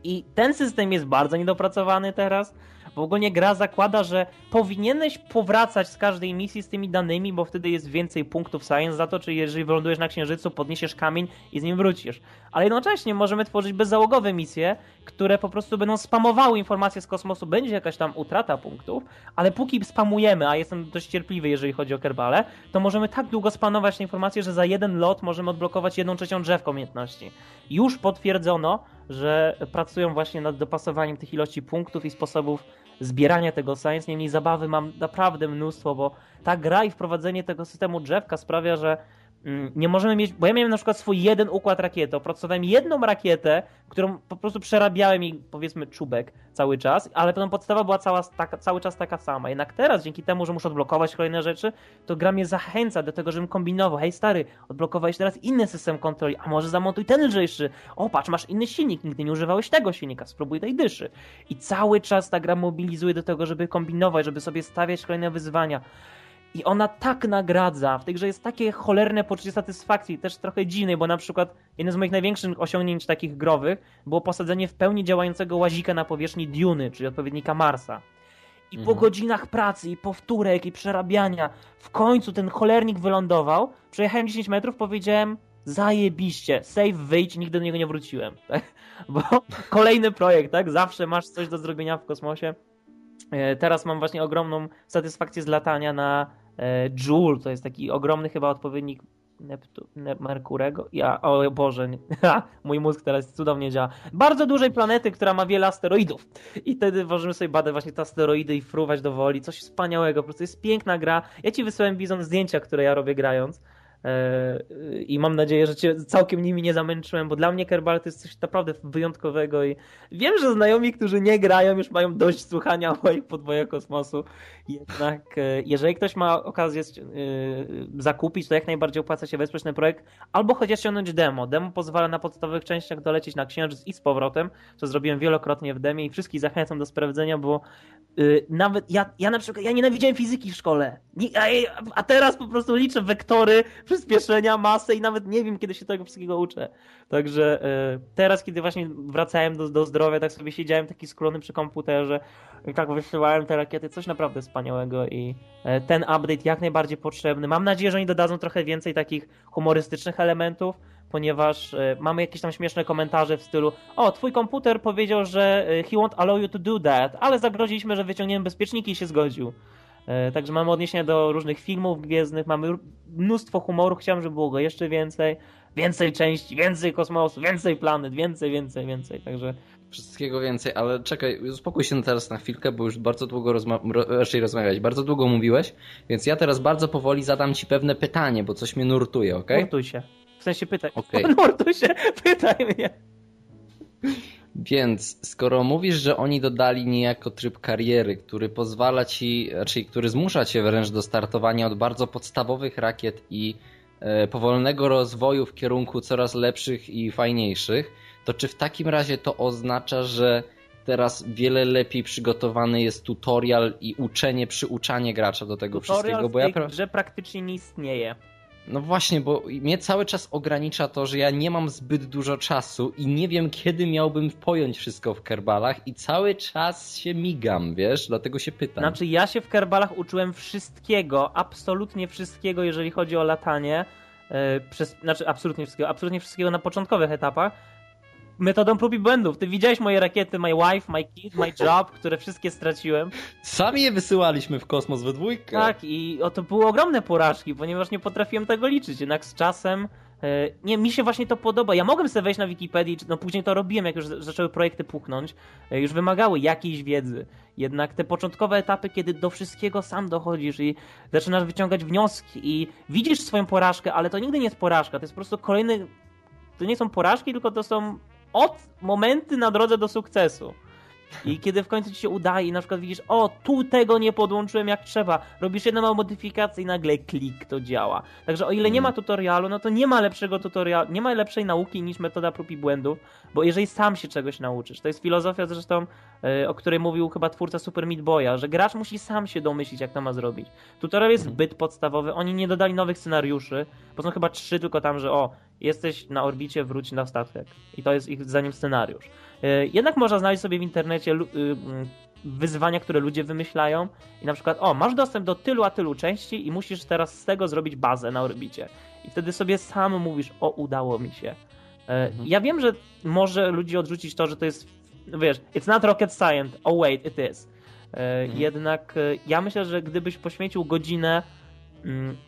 I ten system jest bardzo niedopracowany teraz bo ogólnie gra zakłada, że powinieneś powracać z każdej misji z tymi danymi, bo wtedy jest więcej punktów science za to, czy jeżeli wylądujesz na księżycu, podniesiesz kamień i z nim wrócisz. Ale jednocześnie możemy tworzyć bezzałogowe misje, które po prostu będą spamowały informacje z kosmosu, będzie jakaś tam utrata punktów, ale póki spamujemy, a jestem dość cierpliwy, jeżeli chodzi o kerbale, to możemy tak długo spanować te informacje, że za jeden lot możemy odblokować jedną trzecią drzewką umiejętności. Już potwierdzono, że pracują właśnie nad dopasowaniem tych ilości punktów i sposobów zbierania tego science. Niemniej zabawy mam naprawdę mnóstwo, bo ta gra i wprowadzenie tego systemu drzewka sprawia, że nie możemy mieć, bo ja miałem na przykład swój jeden układ rakiety, opracowałem jedną rakietę, którą po prostu przerabiałem jej powiedzmy czubek cały czas, ale potem podstawa była cała, taka, cały czas taka sama. Jednak teraz, dzięki temu, że muszę odblokować kolejne rzeczy, to gra mnie zachęca do tego, żebym kombinował. Hej stary, odblokowałeś teraz inny system kontroli, a może zamontuj ten lżejszy. O, patrz, masz inny silnik, nigdy nie używałeś tego silnika, spróbuj tej dyszy. I cały czas ta gra mobilizuje do tego, żeby kombinować, żeby sobie stawiać kolejne wyzwania. I ona tak nagradza. W tej grze jest takie cholerne poczucie satysfakcji, też trochę dziwnej, bo na przykład jednym z moich największych osiągnięć takich growych było posadzenie w pełni działającego łazika na powierzchni Duny, czyli odpowiednika Marsa. I mhm. po godzinach pracy, i powtórek, i przerabiania, w końcu ten cholernik wylądował. Przejechałem 10 metrów, powiedziałem, zajebiście, save, wyjdź, nigdy do niego nie wróciłem. Tak? Bo kolejny projekt, tak? Zawsze masz coś do zrobienia w kosmosie. E, teraz mam właśnie ogromną satysfakcję z latania na Joule, to jest taki ogromny chyba odpowiednik Neptu, ne, Merkurego. Ja, o Boże, mój mózg teraz cudownie działa. Bardzo dużej planety, która ma wiele asteroidów. I wtedy możemy sobie badać właśnie te asteroidy i fruwać do woli. Coś wspaniałego, po prostu jest piękna gra. Ja ci wysyłałem Bizon zdjęcia, które ja robię grając. E, I mam nadzieję, że cię całkiem nimi nie zamęczyłem, bo dla mnie Kerbal to jest coś naprawdę wyjątkowego i wiem, że znajomi, którzy nie grają, już mają dość słuchania moich podwojach kosmosu. Jednak e, jeżeli ktoś ma okazję e, zakupić, to jak najbardziej opłaca się wesprzeć ten projekt, albo chociaż ściągnąć demo. Demo pozwala na podstawowych częściach dolecieć na Księżyc i z powrotem, co zrobiłem wielokrotnie w demie i wszystkich zachęcam do sprawdzenia, bo nawet ja, ja na przykład, ja nienawidziałem fizyki w szkole, a teraz po prostu liczę wektory, przyspieszenia, masę i nawet nie wiem, kiedy się tego wszystkiego uczę. Także e, teraz, kiedy właśnie wracałem do, do zdrowia, tak sobie siedziałem taki sklony przy komputerze i tak wysyłałem te rakiety, coś naprawdę wspaniałego i e, ten update jak najbardziej potrzebny. Mam nadzieję, że oni dodadzą trochę więcej takich humorystycznych elementów, ponieważ e, mamy jakieś tam śmieszne komentarze w stylu o, twój komputer powiedział, że he won't allow you to do that, ale zagroziliśmy, że wyciągniemy bezpieczniki i się zgodził. E, także mamy odniesienia do różnych filmów gwiezdnych, mamy mnóstwo humoru, chciałem, żeby było go jeszcze więcej. Więcej części, więcej kosmosu, więcej planet, więcej, więcej, więcej. Także wszystkiego więcej, ale czekaj, uspokój się teraz na chwilkę, bo już bardzo długo rozma raczej rozmawiać, bardzo długo mówiłeś, więc ja teraz bardzo powoli zadam ci pewne pytanie, bo coś mnie nurtuje, ok? Nurtuj się. W sensie pytaj. Okay. Nurtuj się, pytaj mnie. Więc skoro mówisz, że oni dodali niejako tryb kariery, który pozwala ci, raczej który zmusza cię wręcz do startowania od bardzo podstawowych rakiet i e, powolnego rozwoju w kierunku coraz lepszych i fajniejszych, to czy w takim razie to oznacza, że teraz wiele lepiej przygotowany jest tutorial i uczenie, przyuczanie gracza do tego tutorial wszystkiego? Bo ja że praktycznie nie istnieje. No właśnie, bo mnie cały czas ogranicza to, że ja nie mam zbyt dużo czasu i nie wiem, kiedy miałbym pojąć wszystko w kerbalach i cały czas się migam, wiesz? Dlatego się pytam. Znaczy, ja się w kerbalach uczyłem wszystkiego, absolutnie wszystkiego, jeżeli chodzi o latanie. e, przez, znaczy absolutnie wszystkiego, absolutnie wszystkiego na początkowych etapach, metodą prób i błędów. Ty widziałeś moje rakiety, my wife, my kid, my job, które wszystkie straciłem. Sami je wysyłaliśmy w kosmos we dwójkę. Tak, i o, to były ogromne porażki, ponieważ nie potrafiłem tego liczyć. Jednak z czasem e, nie, mi się właśnie to podoba. Ja mogłem sobie wejść na Wikipedii, no później to robiłem, jak już zaczęły projekty puchnąć, e, już wymagały jakiejś wiedzy. Jednak te początkowe etapy, kiedy do wszystkiego sam dochodzisz i zaczynasz wyciągać wnioski i widzisz swoją porażkę, ale to nigdy nie jest porażka, to jest po prostu kolejny... To nie są porażki, tylko to są od momenty na drodze do sukcesu. I kiedy w końcu ci się udaje i na przykład widzisz, o, tu tego nie podłączyłem jak trzeba, robisz jedną małą modyfikację i nagle klik, to działa. Także o ile nie ma tutorialu, no to nie ma lepszego tutorialu, nie ma lepszej nauki niż metoda prób i błędów, bo jeżeli sam się czegoś nauczysz, to jest filozofia zresztą, e, o której mówił chyba twórca Super Meat Boya, że gracz musi sam się domyślić, jak to ma zrobić. Tutorial jest zbyt podstawowy, oni nie dodali nowych scenariuszy, bo są chyba trzy tylko tam, że o, jesteś na orbicie, wróć na statek. I to jest ich zdaniem scenariusz. E, jednak można znaleźć sobie w internecie y, mm, wyzwania, które ludzie wymyślają i na przykład, o, masz dostęp do tylu a tylu części i musisz teraz z tego zrobić bazę na orbicie. I wtedy sobie sam mówisz, o, udało mi się. E, mhm. Ja wiem, że może ludzi odrzucić to, że to jest, no wiesz, it's not rocket science, oh wait, it is. Mhm. Jednak ja myślę, że gdybyś poświęcił godzinę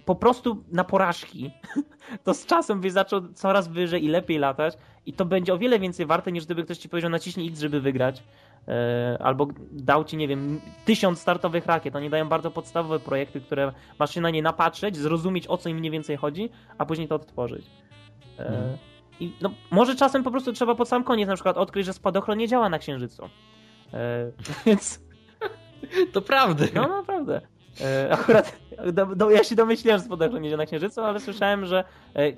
po prostu na porażki, to z czasem byś zaczął coraz wyżej i lepiej latać i to będzie o wiele więcej warte, niż gdyby ktoś ci powiedział naciśnij X, żeby wygrać. E, albo dał ci, nie wiem, tysiąc startowych rakiet. Oni dają bardzo podstawowe projekty, które masz się na nie napatrzeć, zrozumieć o co im mniej więcej chodzi, a później to odtworzyć. E, mhm. I no, może czasem po prostu trzeba pod sam koniec na przykład odkryć, że spadochron nie działa na Księżycu. E, więc... To prawda. No naprawdę. E, akurat do, do, ja się domyśliłem, że spadochron jedzie na Księżycu, ale słyszałem, że e, e,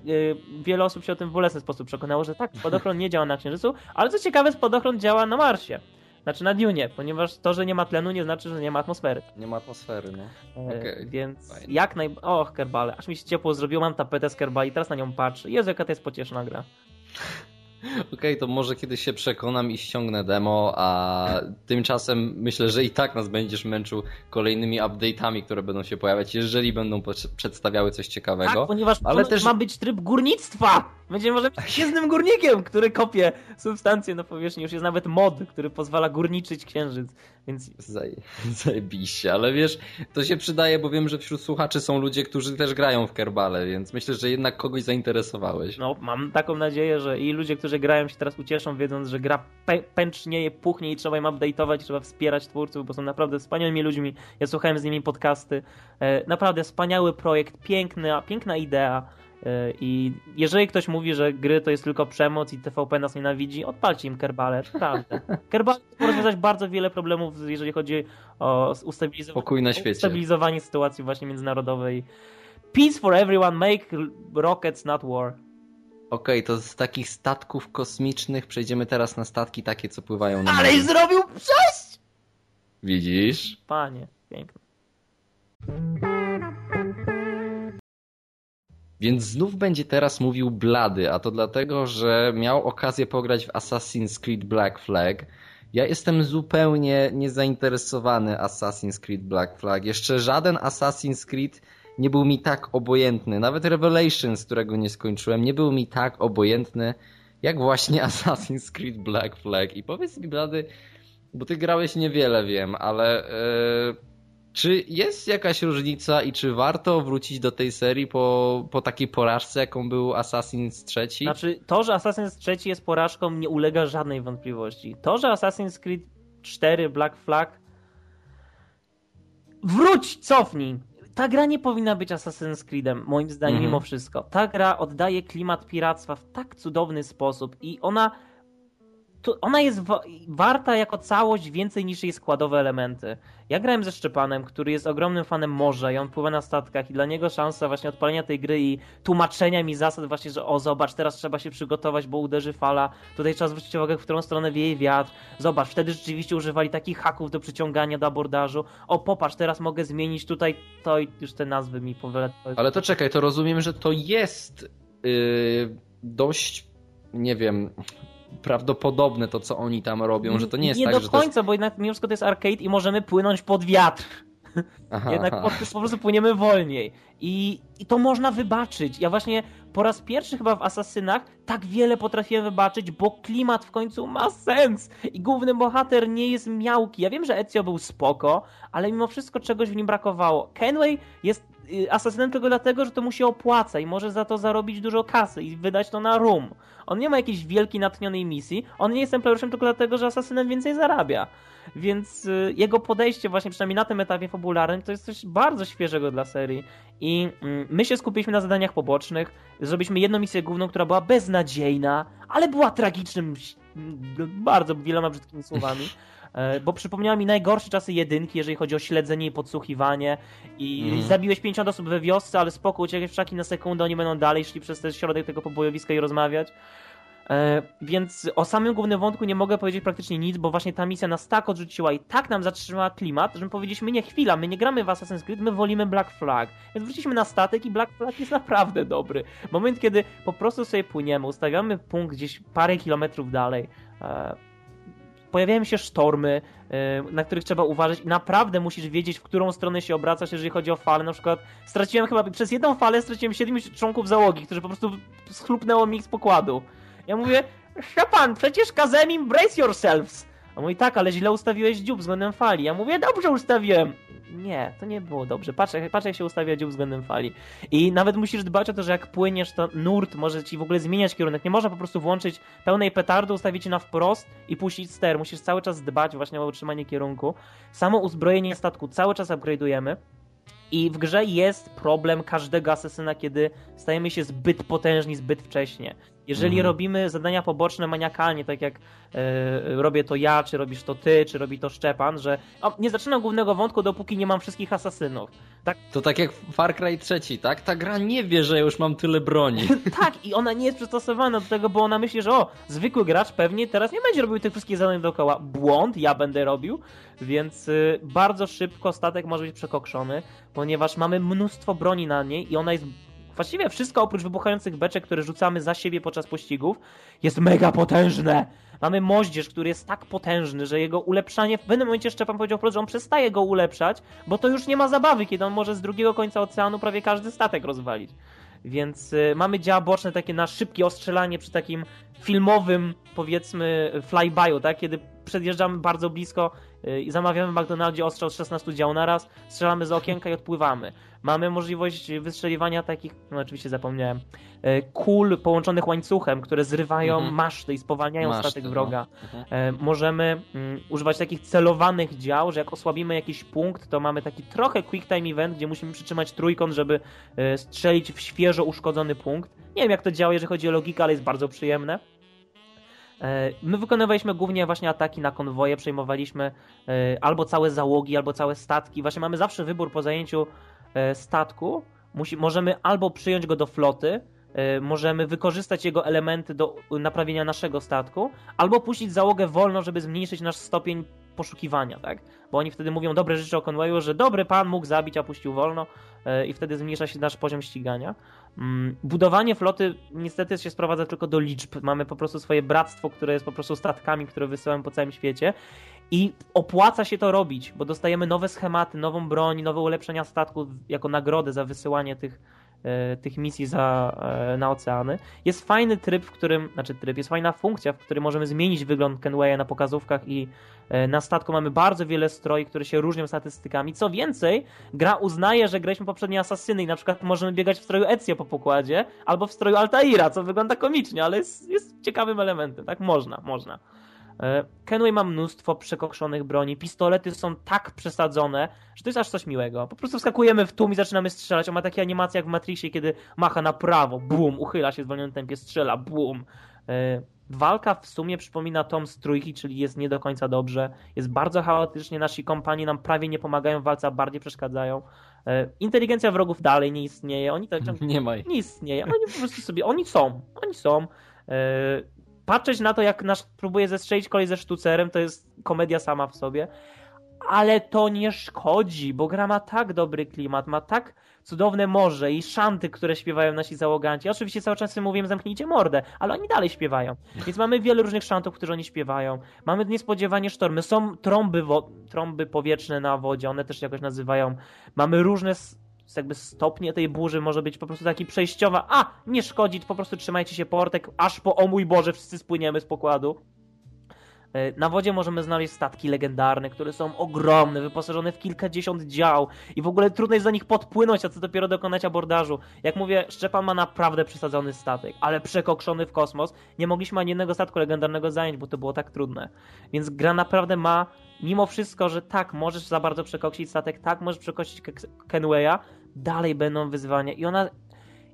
wiele osób się o tym w bolesny sposób przekonało, że tak, spadochron nie działa na Księżycu, ale co ciekawe, spadochron działa na Marsie. Znaczy na Dune, ponieważ to, że nie ma tlenu nie znaczy, że nie ma atmosfery. Nie ma atmosfery, no. Okay. Więc jak naj... Och, Kerbale, aż mi się ciepło zrobiło, mam tapetę z Kerbali, teraz na nią patrzę. Jezu, jaka to jest pocieszna gra. Okej, okay, to może kiedyś się przekonam i ściągnę demo, a tymczasem myślę, że i tak nas będziesz męczył kolejnymi update'ami, które będą się pojawiać, jeżeli będą przedstawiały coś ciekawego. Tak, ponieważ ale też ma być tryb górnictwa! Będziemy może świetnym górnikiem, który kopie substancje na powierzchni. Już jest nawet mod, który pozwala górniczyć księżyc. Więc... Zaj, zajebiście, ale wiesz, to się przydaje, bo wiem, że wśród słuchaczy są ludzie, którzy też grają w Kerbale, więc myślę, że jednak kogoś zainteresowałeś. No, mam taką nadzieję, że i ludzie, którzy grają się teraz ucieszą, wiedząc, że gra pę pęcznieje, puchnie i trzeba im update'ować, trzeba wspierać twórców, bo są naprawdę wspaniałymi ludźmi. Ja słuchałem z nimi podcasty. E, naprawdę wspaniały projekt, piękna, piękna idea i jeżeli ktoś mówi, że gry to jest tylko przemoc i TVP nas nienawidzi, odpalcie im Kerbale, naprawdę. Kerbale może rozwiązać bardzo wiele problemów, jeżeli chodzi o ustabilizowanie, ustabilizowanie sytuacji właśnie międzynarodowej. Peace for everyone, make rockets, not war. Okej, okay, to z takich statków kosmicznych przejdziemy teraz na statki takie, co pływają na Ale i zrobił przejść! Widzisz? Panie, piękne. Więc znów będzie teraz mówił Blady, a to dlatego, że miał okazję pograć w Assassin's Creed Black Flag. Ja jestem zupełnie niezainteresowany Assassin's Creed Black Flag. Jeszcze żaden Assassin's Creed nie był mi tak obojętny. Nawet Revelations, którego nie skończyłem, nie był mi tak obojętny jak właśnie Assassin's Creed Black Flag. I powiedz mi, Blady, bo ty grałeś niewiele, wiem, ale... Yy czy jest jakaś różnica i czy warto wrócić do tej serii po, po takiej porażce, jaką był Assassin's 3? Znaczy, to, że Assassin's 3 jest porażką, nie ulega żadnej wątpliwości. To, że Assassin's Creed 4 Black Flag. Wróć, cofnij! Ta gra nie powinna być Assassin's Creedem, moim zdaniem, mhm. mimo wszystko. Ta gra oddaje klimat piractwa w tak cudowny sposób i ona ona jest wa warta jako całość więcej niż jej składowe elementy. Ja grałem ze Szczepanem, który jest ogromnym fanem morza i on pływa na statkach i dla niego szansa właśnie odpalenia tej gry i tłumaczenia mi zasad właśnie, że o zobacz, teraz trzeba się przygotować, bo uderzy fala, tutaj trzeba zwrócić uwagę, w którą stronę wieje wiatr, zobacz, wtedy rzeczywiście używali takich haków do przyciągania, do abordażu, o popatrz, teraz mogę zmienić tutaj to i już te nazwy mi powyleciały. Ale to czekaj, to rozumiem, że to jest yy, dość, nie wiem prawdopodobne to, co oni tam robią, że to nie jest nie tak, do końca, jest... bo jednak mimo wszystko to jest arcade i możemy płynąć pod wiatr. Aha, Jednak po, po, prostu płyniemy wolniej. I, I to można wybaczyć. Ja właśnie po raz pierwszy chyba w Asasynach tak wiele potrafiłem wybaczyć, bo klimat w końcu ma sens. I główny bohater nie jest miałki. Ja wiem, że Ezio był spoko, ale mimo wszystko czegoś w nim brakowało. Kenway jest asasynem tylko dlatego, że to mu się opłaca i może za to zarobić dużo kasy i wydać to na rum. On nie ma jakiejś wielkiej, natchnionej misji. On nie jest templariuszem tylko dlatego, że asasynem więcej zarabia. Więc y, jego podejście właśnie przynajmniej na tym etapie fabularnym to jest coś bardzo świeżego dla serii. I y, my się skupiliśmy na zadaniach pobocznych. Zrobiliśmy jedną misję główną, która była beznadziejna, ale była tragicznym, bardzo wieloma brzydkimi słowami. E, bo przypomniała mi najgorsze czasy jedynki, jeżeli chodzi o śledzenie i podsłuchiwanie. I mm. zabiłeś 50 osób we wiosce, ale spoko, uciekłeś w szaki na sekundę, oni będą dalej szli przez ten środek tego pobojowiska i rozmawiać. E, więc o samym głównym wątku nie mogę powiedzieć praktycznie nic, bo właśnie ta misja nas tak odrzuciła i tak nam zatrzymała klimat, że my powiedzieliśmy, nie chwila, my nie gramy w Assassin's Creed, my wolimy Black Flag. Więc wróciliśmy na statek i Black Flag jest naprawdę dobry. Moment, kiedy po prostu sobie płyniemy, ustawiamy punkt gdzieś parę kilometrów dalej, e, pojawiają się sztormy, e, na których trzeba uważać i naprawdę musisz wiedzieć, w którą stronę się obracasz, jeżeli chodzi o fale. Na przykład straciłem chyba, przez jedną falę straciłem 7 członków załogi, którzy po prostu schlupnęło mi z pokładu. Ja mówię, Szczepan, przecież Kazemim, brace yourselves. A mówi, tak, ale źle ustawiłeś dziób względem fali. Ja mówię, dobrze ustawiłem. Nie, to nie było dobrze. Patrz, patrz jak się ustawia dziób względem fali. I nawet musisz dbać o to, że jak płyniesz, to nurt może ci w ogóle zmieniać kierunek. Nie można po prostu włączyć pełnej petardy, ustawić na wprost i puścić ster. Musisz cały czas dbać właśnie o utrzymanie kierunku. Samo uzbrojenie statku cały czas upgrade'ujemy. I w grze jest problem każdego asesyna, kiedy stajemy się zbyt potężni zbyt wcześnie. Jeżeli mhm. robimy zadania poboczne maniakalnie, tak jak e, robię to ja, czy robisz to ty, czy robi to Szczepan, że o, nie zaczynam głównego wątku, dopóki nie mam wszystkich asasynów. Tak? To tak jak Far Cry 3, tak? Ta gra nie wie, że już mam tyle broni. tak, i ona nie jest przystosowana do tego, bo ona myśli, że o, zwykły gracz pewnie teraz nie będzie robił tych wszystkich zadań dookoła. Błąd, ja będę robił, więc y, bardzo szybko statek może być przekokszony, ponieważ mamy mnóstwo broni na niej i ona jest Właściwie wszystko oprócz wybuchających beczek, które rzucamy za siebie podczas pościgów, jest mega potężne. Mamy moździerz, który jest tak potężny, że jego ulepszanie, w pewnym momencie Szczepan powiedział że on przestaje go ulepszać, bo to już nie ma zabawy, kiedy on może z drugiego końca oceanu prawie każdy statek rozwalić. Więc y, mamy działa boczne takie na szybkie ostrzelanie przy takim filmowym, powiedzmy, flyby'u, tak? Kiedy przedjeżdżamy bardzo blisko y, i zamawiamy w McDonaldzie ostrzał z 16 dział na raz, strzelamy z okienka i odpływamy. Mamy możliwość wystrzeliwania takich, no oczywiście zapomniałem, y, kul połączonych łańcuchem, które zrywają mhm. maszty i spowalniają maszty, statek wroga. No. Mhm. Możemy mm, używać takich celowanych dział, że jak osłabimy jakiś punkt, to mamy taki trochę quick time event, gdzie musimy przytrzymać trójkąt, żeby strzelić w świeżo uszkodzony punkt. Nie wiem jak to działa, jeżeli chodzi o logikę, ale jest bardzo przyjemne. E, my wykonywaliśmy głównie właśnie ataki na konwoje, przejmowaliśmy e, albo całe załogi, albo całe statki. Właśnie mamy zawsze wybór po zajęciu e, statku. Musi, możemy albo przyjąć go do floty, możemy wykorzystać jego elementy do naprawienia naszego statku, albo puścić załogę wolno, żeby zmniejszyć nasz stopień poszukiwania, tak? Bo oni wtedy mówią dobre rzeczy o Conwayu, że dobry pan mógł zabić, a puścił wolno i wtedy zmniejsza się nasz poziom ścigania. Mm, budowanie floty niestety się sprowadza tylko do liczb. Mamy po prostu swoje bractwo, które jest po prostu statkami, które wysyłamy po całym świecie. I opłaca się to robić, bo dostajemy nowe schematy, nową broń, nowe ulepszenia statków jako nagrodę za wysyłanie tych, tych misji za, e, na oceany. Jest fajny tryb, w którym, znaczy tryb, jest fajna funkcja, w której możemy zmienić wygląd Kenwaya na pokazówkach i E, na statku mamy bardzo wiele stroi, które się różnią statystykami. Co więcej, gra uznaje, że graliśmy poprzednie asasyny i na przykład możemy biegać w stroju Ezio po pokładzie albo w stroju Altaira, co wygląda komicznie, ale jest, jest ciekawym elementem, tak? Można, można. E, Kenway ma mnóstwo przekokszonych broni, pistolety są tak przesadzone, że to jest aż coś miłego. Po prostu wskakujemy w tłum i zaczynamy strzelać. On ma takie animacje jak w Matrixie, kiedy macha na prawo, bum, uchyla się w zwolnionym tempie, strzela, bum. E, Walka w sumie przypomina tom z trójki, czyli jest nie do końca dobrze. Jest bardzo chaotycznie, nasi kompanii nam prawie nie pomagają w walce, a bardziej przeszkadzają. E, inteligencja wrogów dalej nie istnieje. Oni tak nie, ma. nie istnieje. Oni po prostu sobie, oni są, oni są. Patrzeć na to, jak nasz próbuje zestrzelić kolej ze sztucerem, to jest komedia sama w sobie. ale to nie szkodzi, bo gra ma tak dobry klimat, ma tak cudowne morze i szanty, które śpiewają nasi załoganci. oczywiście cały czas mówiłem zamknijcie mordę, ale oni dalej śpiewają. Więc mamy wiele różnych szantów, które oni śpiewają. Mamy niespodziewanie sztormy. Są trąby, trąby powietrzne na wodzie, one też jakoś nazywają. Mamy różne jakby stopnie tej burzy może być po prostu taki przejściowa. A, nie szkodzi, po prostu trzymajcie się portek, aż po o mój Boże wszyscy spłyniemy z pokładu. E, na wodzie możemy znaleźć statki legendarne, które są ogromne, wyposażone w kilkadziesiąt dział i w ogóle trudno jest do nich podpłynąć, a co dopiero dokonać abordażu. Jak mówię, Szczepan ma naprawdę przesadzony statek, ale przekokszony w kosmos. Nie mogliśmy ani jednego statku legendarnego zająć, bo to było tak trudne. Więc gra naprawdę ma, mimo wszystko, że tak, możesz za bardzo przekoksić statek, tak, możesz przekoksić Kenwaya, dalej będą wyzwania i ona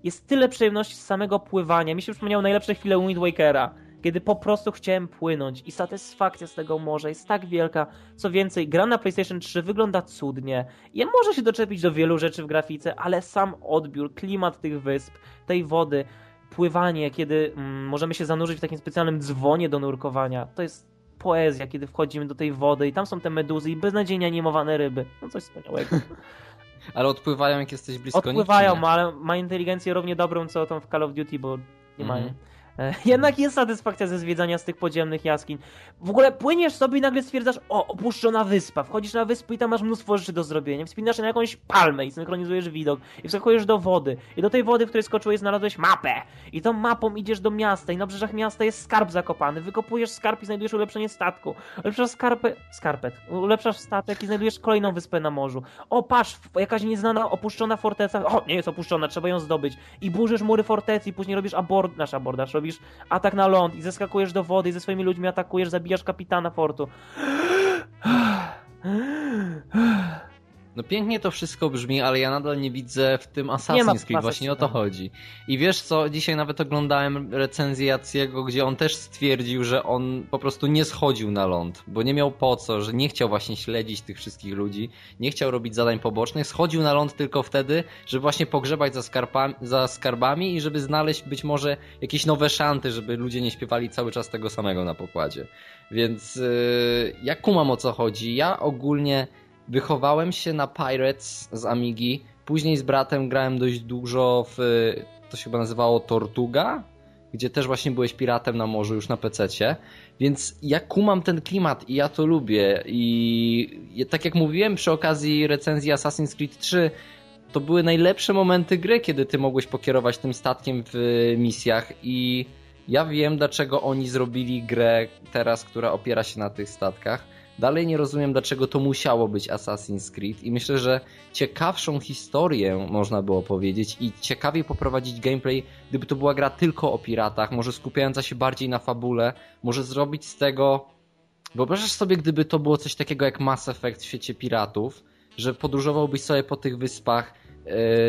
jest tyle przyjemności z samego pływania. Mi się przypomniało najlepsze chwile Wind Wakera kiedy po prostu chciałem płynąć i satysfakcja z tego morza jest tak wielka. Co więcej, gra na PlayStation 3 wygląda cudnie. Ja może się doczepić do wielu rzeczy w grafice, ale sam odbiór, klimat tych wysp, tej wody, pływanie, kiedy mm, możemy się zanurzyć w takim specjalnym dzwonie do nurkowania, to jest poezja, kiedy wchodzimy do tej wody i tam są te meduzy i beznadziejnie animowane ryby. No coś wspaniałego. Ale odpływają jak jesteś blisko Odpływają, nich, ale ma inteligencję równie dobrą co tą w Call of Duty, bo nie mm mają. E, jednak jest satysfakcja ze zwiedzania z tych podziemnych jaskiń. W ogóle płyniesz sobie i nagle stwierdzasz, o, opuszczona wyspa. Wchodzisz na wyspę i tam masz mnóstwo rzeczy do zrobienia. Wspinasz się na jakąś palmę i synchronizujesz widok. I wskakujesz do wody. I do tej wody, w której skoczyłeś, znalazłeś mapę. I tą mapą idziesz do miasta i na brzeżach miasta jest skarb zakopany. Wykopujesz skarb i znajdujesz ulepszenie statku. Ulepszasz skarpę, skarpet. Ulepszasz statek i znajdujesz kolejną wyspę na morzu. O, patrz, jakaś nieznana, opuszczona forteca. O, nie jest opuszczona, trzeba ją zdobyć. I burzysz mury fortecy i później robisz abord, nasz abordaż, robisz robisz atak na ląd i zeskakujesz do wody i ze swoimi ludźmi atakujesz, zabijasz kapitana fortu. No pięknie to wszystko brzmi, ale ja nadal nie widzę w tym Assassin's Creed, właśnie o to chodzi. I wiesz co, dzisiaj nawet oglądałem recenzję Jaciego, gdzie on też stwierdził, że on po prostu nie schodził na ląd, bo nie miał po co, że nie chciał właśnie śledzić tych wszystkich ludzi, nie chciał robić zadań pobocznych, schodził na ląd tylko wtedy, żeby właśnie pogrzebać za, skarbami, za skarbami i żeby znaleźć być może jakieś nowe szanty, żeby ludzie nie śpiewali cały czas tego samego na pokładzie. Więc yy, ja kumam o co chodzi. Ja ogólnie Wychowałem się na Pirates z Amigi. Później z bratem grałem dość dużo w. To się chyba nazywało Tortuga, gdzie też właśnie byłeś piratem na morzu już na PC-cie. Więc ja kumam ten klimat i ja to lubię. I tak jak mówiłem przy okazji recenzji Assassin's Creed 3, to były najlepsze momenty gry, kiedy ty mogłeś pokierować tym statkiem w misjach i ja wiem dlaczego oni zrobili grę teraz, która opiera się na tych statkach Dalej nie rozumiem, dlaczego to musiało być Assassin's Creed i myślę, że ciekawszą historię można było powiedzieć i ciekawiej poprowadzić gameplay, gdyby to była gra tylko o piratach, może skupiająca się bardziej na fabule, może zrobić z tego... Wyobrażasz sobie, gdyby to było coś takiego jak Mass Effect w świecie piratów, że podróżowałbyś sobie po tych wyspach,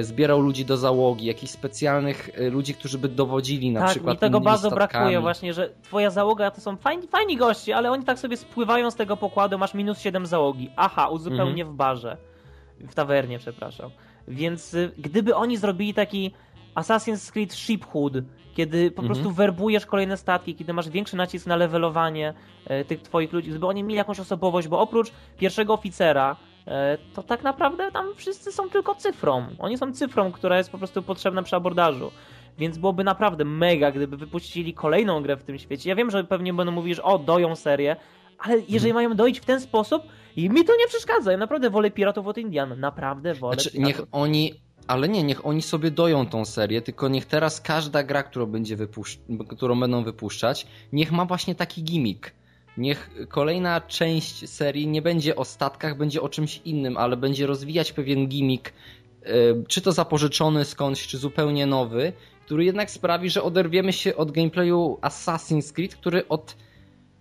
zbierał ludzi do załogi, jakichś specjalnych e, ludzi, którzy by dowodzili na tak, przykład. Tak, mi tego bardzo statkami. brakuje właśnie, że twoja załoga to są fajni, fajni goście, ale oni tak sobie spływają z tego pokładu, masz minus 7 załogi. Aha, uzupełnię mhm. w barze. W tawernie, przepraszam. Więc y, gdyby oni zrobili taki Assassin's Creed Shiphood, kiedy po mhm. prostu werbujesz kolejne statki, kiedy masz większy nacisk na levelowanie e, tych twoich ludzi, gdyby oni mieli jakąś osobowość, bo oprócz pierwszego oficera, E, to tak naprawdę tam wszyscy są tylko cyfrą. Oni są cyfrą, która jest po prostu potrzebna przy abordażu. Więc byłoby naprawdę mega, gdyby wypuścili kolejną grę w tym świecie. Ja wiem, że pewnie będą mówić, że o, doją serię, ale jeżeli hmm. mają dojść w ten sposób, i mi to nie przeszkadza. Ja naprawdę wolę Piratów od Indian. Naprawdę wolę. Znaczy, niech oni ale nie, niech oni sobie doją tą serię, tylko niech teraz każda gra, którą, będzie którą będą wypuszczać, niech ma właśnie taki gimmick niech kolejna część serii nie będzie o statkach, będzie o czymś innym, ale będzie rozwijać pewien gimmick, e, czy to zapożyczony skądś, czy zupełnie nowy, który jednak sprawi, że oderwiemy się od gameplayu Assassin's Creed, który od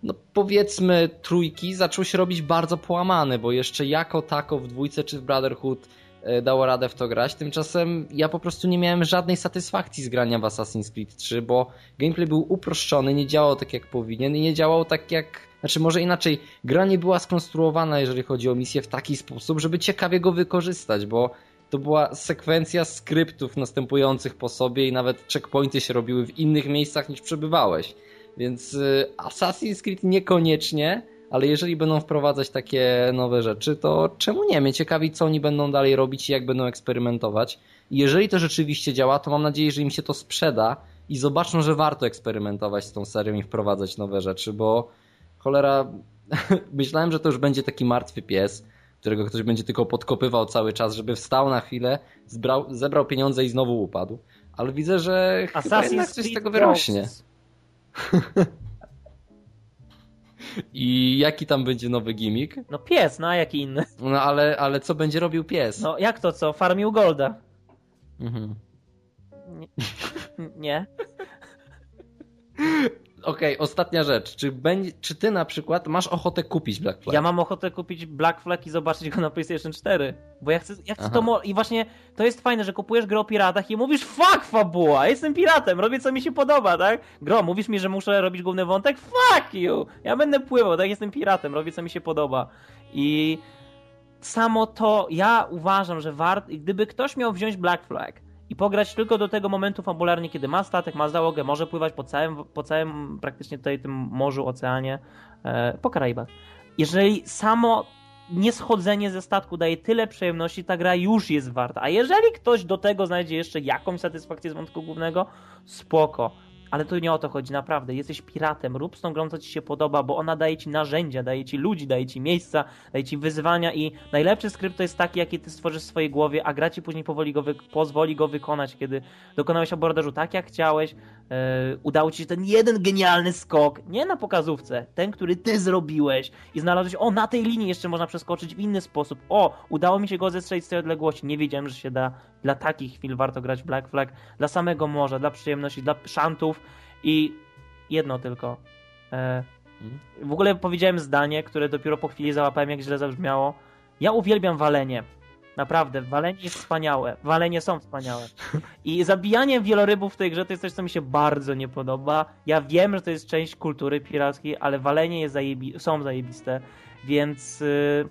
no powiedzmy trójki zaczął się robić bardzo połamany, bo jeszcze jako tako w dwójce czy w Brotherhood E, dało radę w to grać. Tymczasem ja po prostu nie miałem żadnej satysfakcji z grania w Assassin's Creed 3, bo gameplay był uproszczony, nie działał tak jak powinien i nie działał tak jak znaczy, może inaczej, gra nie była skonstruowana, jeżeli chodzi o misję, w taki sposób, żeby ciekawie go wykorzystać, bo to była sekwencja skryptów następujących po sobie i nawet checkpointy się robiły w innych miejscach niż przebywałeś. Więc y, Assassin's Creed niekoniecznie, ale jeżeli będą wprowadzać takie nowe rzeczy, to czemu nie? Mnie ciekawi, co oni będą dalej robić i jak będą eksperymentować. I jeżeli to rzeczywiście działa, to mam nadzieję, że im się to sprzeda i zobaczą, że warto eksperymentować z tą serią i wprowadzać nowe rzeczy, bo cholera, myślałem, że to już będzie taki martwy pies, którego ktoś będzie tylko podkopywał cały czas, żeby wstał na chwilę, zbrał, zebrał pieniądze i znowu upadł. Ale widzę, że Assassin's chyba jednak coś z tego wyrośnie. I jaki tam będzie nowy gimmick? No pies, no a jaki inny? No ale, ale co będzie robił pies? No jak to co? Farmił Golda. Mhm. Nie. Nie. Okej, okay, ostatnia rzecz. Czy, będzie, czy ty na przykład masz ochotę kupić Black Flag? Ja mam ochotę kupić Black Flag i zobaczyć go na PlayStation 4. Bo ja chcę, ja chcę to. I właśnie to jest fajne, że kupujesz grę o piratach i mówisz, fuck fabuła, jestem piratem, robię co mi się podoba, tak? Gro, mówisz mi, że muszę robić główny wątek? Fuck you! Ja będę pływał, tak? Jestem piratem, robię co mi się podoba. I samo to, ja uważam, że wart, gdyby ktoś miał wziąć Black Flag i pograć tylko do tego momentu fabularnie, kiedy ma statek, ma załogę, może pływać po całym, po całym praktycznie tutaj tym morzu, oceanie, e, po Karaibach. Jeżeli samo nieschodzenie ze statku daje tyle przyjemności, ta gra już jest warta. A jeżeli ktoś do tego znajdzie jeszcze jakąś satysfakcję z wątku głównego, spoko. Ale tu nie o to chodzi, naprawdę. Jesteś piratem, rób z tą grą, co ci się podoba, bo ona daje ci narzędzia, daje ci ludzi, daje ci miejsca, daje ci wyzwania i najlepszy skrypt to jest taki, jaki ty stworzysz w swojej głowie, a gra ci później powoli go pozwoli go wykonać, kiedy dokonałeś abordażu tak, jak chciałeś, yy, udało ci się ten jeden genialny skok, nie na pokazówce, ten, który ty zrobiłeś i znalazłeś, o, na tej linii jeszcze można przeskoczyć w inny sposób, o, udało mi się go zestrzelić z tej odległości, nie wiedziałem, że się da, dla takich chwil warto grać Black Flag, dla samego morza, dla przyjemności, dla szantów, i jedno tylko. E, mhm. w ogóle powiedziałem zdanie, które dopiero po chwili załapałem, jak źle zabrzmiało. Ja uwielbiam walenie. Naprawdę, walenie jest wspaniałe. Walenie są wspaniałe. I zabijanie wielorybów w tej grze to jest coś, co mi się bardzo nie podoba. Ja wiem, że to jest część kultury pirackiej, ale walenie jest zajebi są zajebiste, więc y,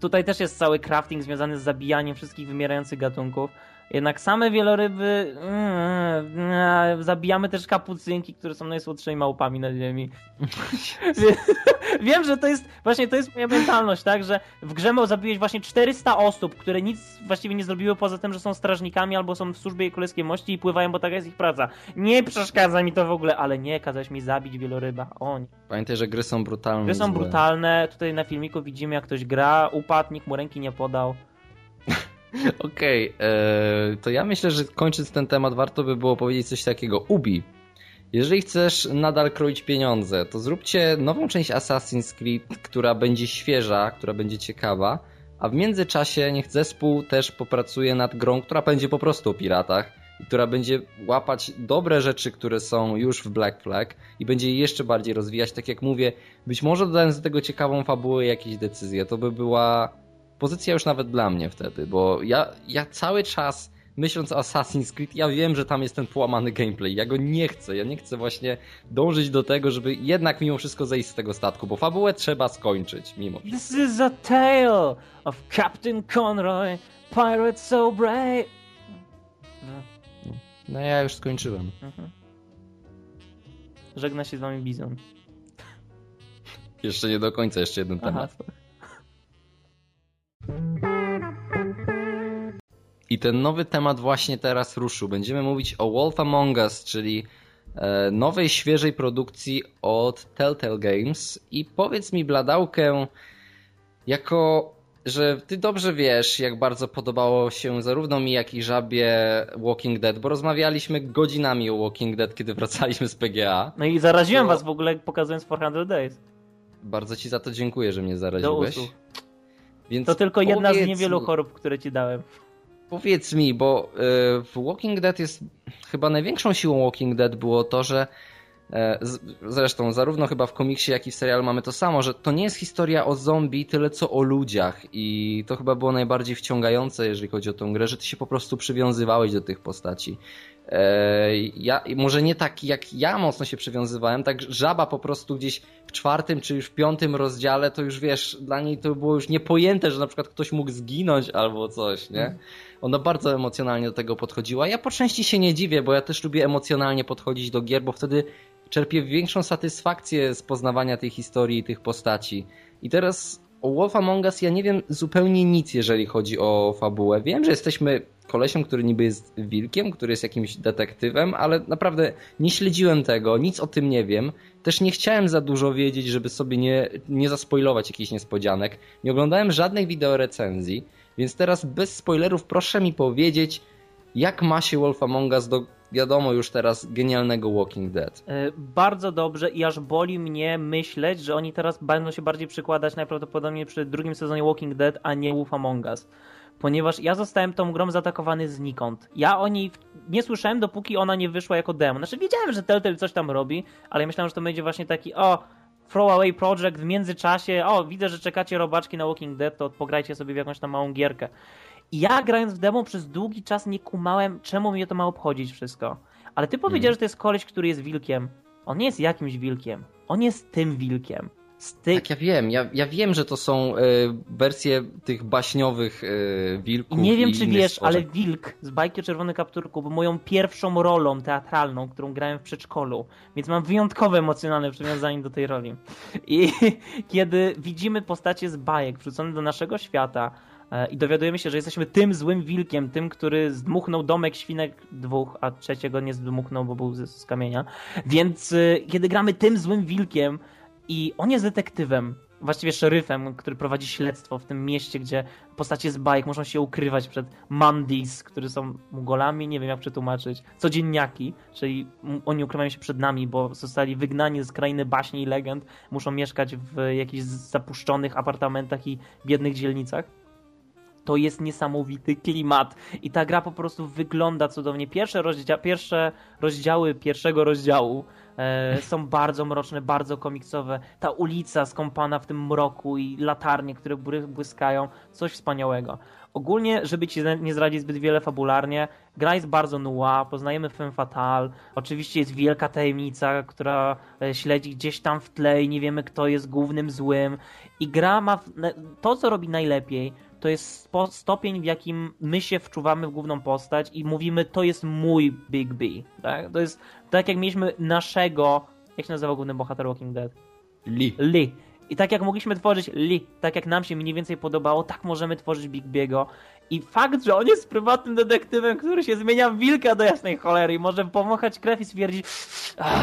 tutaj też jest cały crafting związany z zabijaniem wszystkich wymierających gatunków. Jednak same wieloryby mm, mm, zabijamy też kapucynki, które są najsłodszymi małpami na ziemi. Wiem, że to jest właśnie to jest moja mentalność, tak, że w grze zabiłeś właśnie 400 osób, które nic właściwie nie zrobiły poza tym, że są strażnikami albo są w służbie królewskiej mości i pływają, bo taka jest ich praca. Nie przeszkadza mi to w ogóle, ale nie, kazałeś mi zabić wieloryba. O nie. Pamiętaj, że gry są brutalne. Gry są brutalne. Tutaj na filmiku widzimy, jak ktoś gra, upadł, nikt mu ręki nie podał. Okej, okay, e, to ja myślę, że kończąc ten temat warto by było powiedzieć coś takiego. Ubi, jeżeli chcesz nadal kroić pieniądze, to zróbcie nową część Assassin's Creed, która będzie świeża, która będzie ciekawa, a w międzyczasie niech zespół też popracuje nad grą, która będzie po prostu o piratach i która będzie łapać dobre rzeczy, które są już w Black Flag i będzie je jeszcze bardziej rozwijać. Tak jak mówię, być może dodając do tego ciekawą fabułę jakieś decyzje, to by była pozycja już nawet dla mnie wtedy, bo ja, ja cały czas myśląc o Assassin's Creed, ja wiem, że tam jest ten połamany gameplay. Ja go nie chcę. Ja nie chcę właśnie dążyć do tego, żeby jednak mimo wszystko zejść z tego statku, bo fabułę trzeba skończyć mimo wszystko. This is a tale of Captain Conroy, pirate so brave. No, no ja już skończyłem. Mhm. Żegna się z wami Bizon. Jeszcze nie do końca, jeszcze jeden Aha. temat. I ten nowy temat właśnie teraz ruszył. Będziemy mówić o Wolf Among Us, czyli e, nowej, świeżej produkcji od Telltale Games. I powiedz mi, Bladałkę, jako że ty dobrze wiesz, jak bardzo podobało się zarówno mi, jak i żabie Walking Dead, bo rozmawialiśmy godzinami o Walking Dead, kiedy wracaliśmy z PGA. No i zaraziłem to... was w ogóle pokazując 400 Days. Bardzo ci za to dziękuję, że mnie zaraziłeś. Do Więc to tylko jedna z niewielu chorób, które ci dałem. Powiedz mi, bo e, w Walking Dead jest chyba największą siłą Walking Dead było to, że e, zresztą zarówno chyba w komiksie, jak i w serialu mamy to samo, że to nie jest historia o zombie tyle co o ludziach i to chyba było najbardziej wciągające, jeżeli chodzi o tę grę, że ty się po prostu przywiązywałeś do tych postaci. E, ja, może nie tak jak ja mocno się przywiązywałem, tak żaba po prostu gdzieś w czwartym czy już w piątym rozdziale, to już wiesz, dla niej to było już niepojęte, że na przykład ktoś mógł zginąć albo coś, nie? Ona bardzo emocjonalnie do tego podchodziła. Ja po części się nie dziwię, bo ja też lubię emocjonalnie podchodzić do gier, bo wtedy czerpię większą satysfakcję z poznawania tej historii i tych postaci. I teraz o Wolf Among Us ja nie wiem zupełnie nic, jeżeli chodzi o fabułę. Wiem, że jesteśmy kolesiem, który niby jest wilkiem, który jest jakimś detektywem, ale naprawdę nie śledziłem tego, nic o tym nie wiem. Też nie chciałem za dużo wiedzieć, żeby sobie nie, nie zaspoilować jakichś niespodzianek. Nie oglądałem żadnych wideorecenzji, więc teraz bez spoilerów proszę mi powiedzieć, jak ma się Wolf Among Us do wiadomo już teraz genialnego Walking Dead. E, bardzo dobrze i aż boli mnie myśleć, że oni teraz będą się bardziej przykładać najprawdopodobniej przy drugim sezonie Walking Dead, a nie Wolf Among Us. Ponieważ ja zostałem tą grą zaatakowany znikąd. Ja o niej nie słyszałem, dopóki ona nie wyszła jako demo. Znaczy wiedziałem, że Telltale coś tam robi, ale myślałem, że to będzie właśnie taki o, throwaway project w międzyczasie, o, widzę, że czekacie robaczki na Walking Dead, to pograjcie sobie w jakąś tam małą gierkę. I ja grając w demo przez długi czas nie kumałem, czemu mnie to ma obchodzić wszystko. Ale ty powiedziałeś, mm. że to jest koleś, który jest wilkiem. On nie jest jakimś wilkiem. On jest tym wilkiem. Tak, ja wiem. Ja, ja wiem, że to są y, wersje tych baśniowych y, wilków. I nie wiem, czy wiesz, ale wilk z bajki Czerwony Kapturku był moją pierwszą rolą teatralną, którą grałem w przedszkolu. Więc mam wyjątkowe emocjonalne przywiązanie do tej roli. I kiedy widzimy postacie z bajek wrzucone do naszego świata, E, i dowiadujemy się, że jesteśmy tym złym wilkiem, tym, który zdmuchnął domek świnek dwóch, a trzeciego nie zdmuchnął, bo był z, z kamienia. Więc kiedy gramy tym złym wilkiem i on jest detektywem, właściwie szeryfem, który prowadzi śledztwo w tym mieście, gdzie postacie z bajek muszą się ukrywać przed mandis, którzy są mugolami, nie wiem jak przetłumaczyć, codzienniaki, czyli oni ukrywają się przed nami, bo zostali wygnani z krainy baśni i legend, muszą mieszkać w jakichś zapuszczonych apartamentach i biednych dzielnicach to jest niesamowity klimat i ta gra po prostu wygląda cudownie. Pierwsze, rozdzia pierwsze rozdziały pierwszego rozdziału e, są bardzo mroczne, bardzo komiksowe. Ta ulica skąpana w tym mroku i latarnie, które błyskają, coś wspaniałego. Ogólnie, żeby ci nie zdradzić zbyt wiele fabularnie, gra jest bardzo noir, poznajemy Femme Fatal, oczywiście jest wielka tajemnica, która e, śledzi gdzieś tam w tle i nie wiemy kto jest głównym złym i gra ma to, co robi najlepiej, to jest stopień, w jakim my się wczuwamy w główną postać i mówimy, to jest mój Big B. Tak? To jest tak, jak mieliśmy naszego, jak się nazywa główny bohater Walking Dead? Lee. Lee. I tak jak mogliśmy tworzyć Lee, tak jak nam się mniej więcej podobało, tak możemy tworzyć Big Biego. I fakt, że on jest prywatnym detektywem, który się zmienia w wilka do jasnej cholery i może pomachać krew i stwierdzić,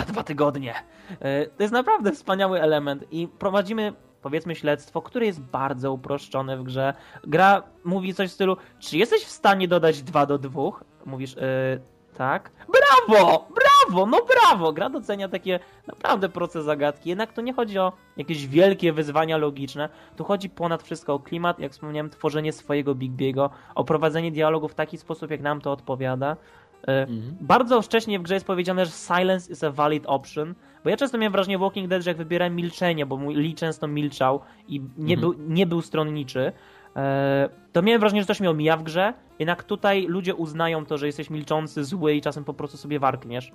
dwa tygodnie. E, to jest naprawdę wspaniały element i prowadzimy powiedzmy śledztwo, które jest bardzo uproszczone w grze. Gra mówi coś w stylu, czy jesteś w stanie dodać 2 do 2? Mówisz, yy, tak. Brawo! Brawo! No brawo! Gra docenia takie naprawdę proste zagadki. Jednak tu nie chodzi o jakieś wielkie wyzwania logiczne. Tu chodzi ponad wszystko o klimat, jak wspomniałem, tworzenie swojego Big Biego, o prowadzenie dialogu w taki sposób, jak nam to odpowiada. Mhm. Bardzo wcześnie w grze jest powiedziane, że silence is a valid option, bo ja często miałem wrażenie w Walking Dead, że jak wybierałem milczenie, bo mój Lee często milczał i nie, mhm. był, nie był stronniczy, e, to miałem wrażenie, że coś mnie omija w grze, jednak tutaj ludzie uznają to, że jesteś milczący, zły i czasem po prostu sobie warkniesz.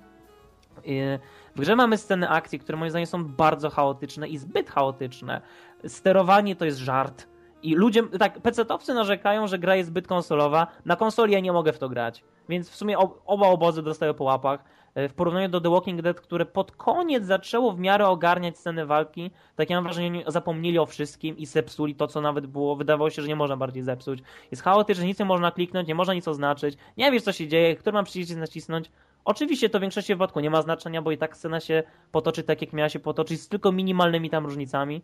E, w grze mamy sceny akcji, które moim zdaniem są bardzo chaotyczne i zbyt chaotyczne. Sterowanie to jest żart. I ludzie, tak, PC-towcy narzekają, że gra jest zbyt konsolowa. Na konsoli ja nie mogę w to grać. Więc w sumie oba obozy dostają po łapach. E, w porównaniu do The Walking Dead, które pod koniec zaczęło w miarę ogarniać sceny walki, tak ja mam wrażenie, zapomnieli o wszystkim i zepsuli to, co nawet było, wydawało się, że nie można bardziej zepsuć. Jest chaotyczne, nic nie można kliknąć, nie można nic oznaczyć, nie wiesz, co się dzieje, który mam przycisk nacisnąć. Oczywiście to w większości wypadku nie ma znaczenia, bo i tak scena się potoczy tak, jak miała się potoczyć, z tylko minimalnymi tam różnicami,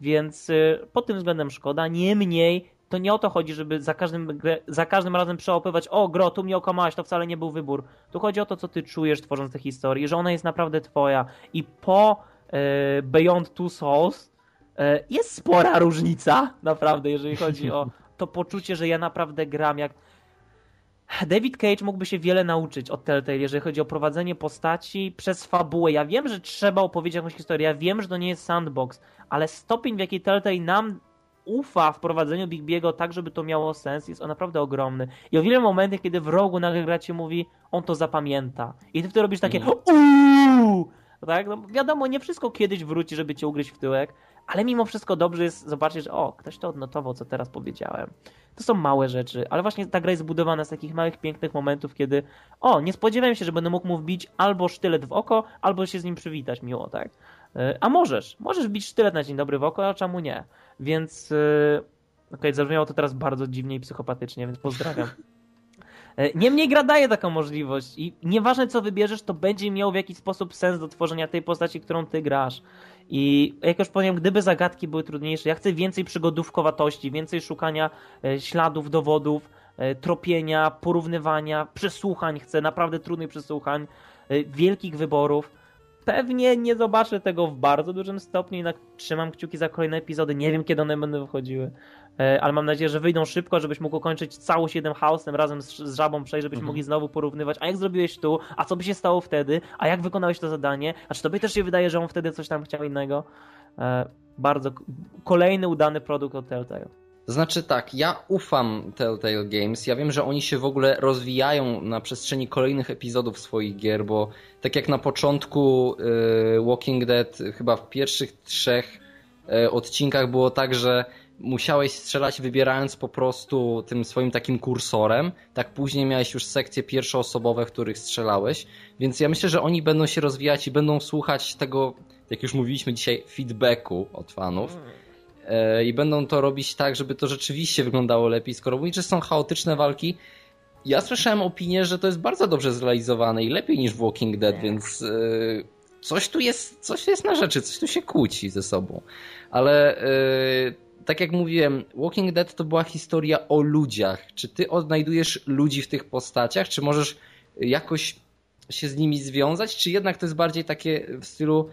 więc y, pod tym względem szkoda. Niemniej to nie o to chodzi, żeby za każdym, za każdym razem przełapywać, o gro, tu mnie okłamałaś, to wcale nie był wybór. Tu chodzi o to, co ty czujesz tworząc tę historię, że ona jest naprawdę twoja. I po e, Beyond Two Souls e, jest spora różnica, naprawdę, jeżeli chodzi o to poczucie, że ja naprawdę gram jak... David Cage mógłby się wiele nauczyć od Telltale, jeżeli chodzi o prowadzenie postaci przez fabułę. Ja wiem, że trzeba opowiedzieć jakąś historię, ja wiem, że to nie jest sandbox, ale stopień, w jaki Telltale nam ufa w prowadzeniu Big Biego tak, żeby to miało sens, jest on naprawdę ogromny. I o wiele momentów, kiedy w rogu nagle gra ci mówi, on to zapamięta. I ty wtedy robisz takie mm. uuu! Tak? No wiadomo, nie wszystko kiedyś wróci, żeby cię ugryźć w tyłek, ale mimo wszystko dobrze jest zobaczyć, że o, ktoś to odnotował, co teraz powiedziałem. To są małe rzeczy, ale właśnie ta gra jest zbudowana z takich małych, pięknych momentów, kiedy o, nie spodziewałem się, że będę mógł mu wbić albo sztylet w oko, albo się z nim przywitać miło, tak? E, a możesz, możesz wbić sztylet na dzień dobry w oko, a czemu nie? Więc, e, okej, okay, zabrzmiało to teraz bardzo dziwnie i psychopatycznie, więc pozdrawiam. E, niemniej gra daje taką możliwość i nieważne co wybierzesz, to będzie miał w jakiś sposób sens do tworzenia tej postaci, którą ty grasz. I jak już powiem, gdyby zagadki były trudniejsze, ja chcę więcej przygodówkowatości, więcej szukania śladów, dowodów, tropienia, porównywania, przesłuchań, chcę naprawdę trudnych przesłuchań, wielkich wyborów. Pewnie nie zobaczę tego w bardzo dużym stopniu, jednak trzymam kciuki za kolejne epizody. Nie wiem, kiedy one będą wychodziły. E, ale mam nadzieję, że wyjdą szybko, żebyś mógł ukończyć całość jeden chaosem razem z, z żabą przejść, żebyśmy mhm. mogli znowu porównywać, a jak zrobiłeś tu, a co by się stało wtedy, a jak wykonałeś to zadanie, a czy tobie też się wydaje, że on wtedy coś tam chciał innego? E, bardzo kolejny udany produkt od Telltale. Znaczy tak, ja ufam Telltale Games. Ja wiem, że oni się w ogóle rozwijają na przestrzeni kolejnych epizodów swoich gier, bo tak jak na początku y, Walking Dead, chyba w pierwszych trzech y, odcinkach było tak, że musiałeś strzelać wybierając po prostu tym swoim takim kursorem, tak później miałeś już sekcje pierwszoosobowe, w których strzelałeś, więc ja myślę, że oni będą się rozwijać i będą słuchać tego, jak już mówiliśmy dzisiaj, feedbacku od fanów. E, i będą to robić tak, żeby to rzeczywiście wyglądało lepiej, skoro mówisz, że są chaotyczne walki, ja słyszałem opinię, że to jest bardzo dobrze zrealizowane i lepiej niż w Walking Dead, więc e, coś tu jest, coś jest na rzeczy, coś tu się kłóci ze sobą. Ale e, tak jak mówiłem, Walking Dead to była historia o ludziach. Czy ty odnajdujesz ludzi w tych postaciach, czy możesz jakoś się z nimi związać, czy jednak to jest bardziej takie w stylu e,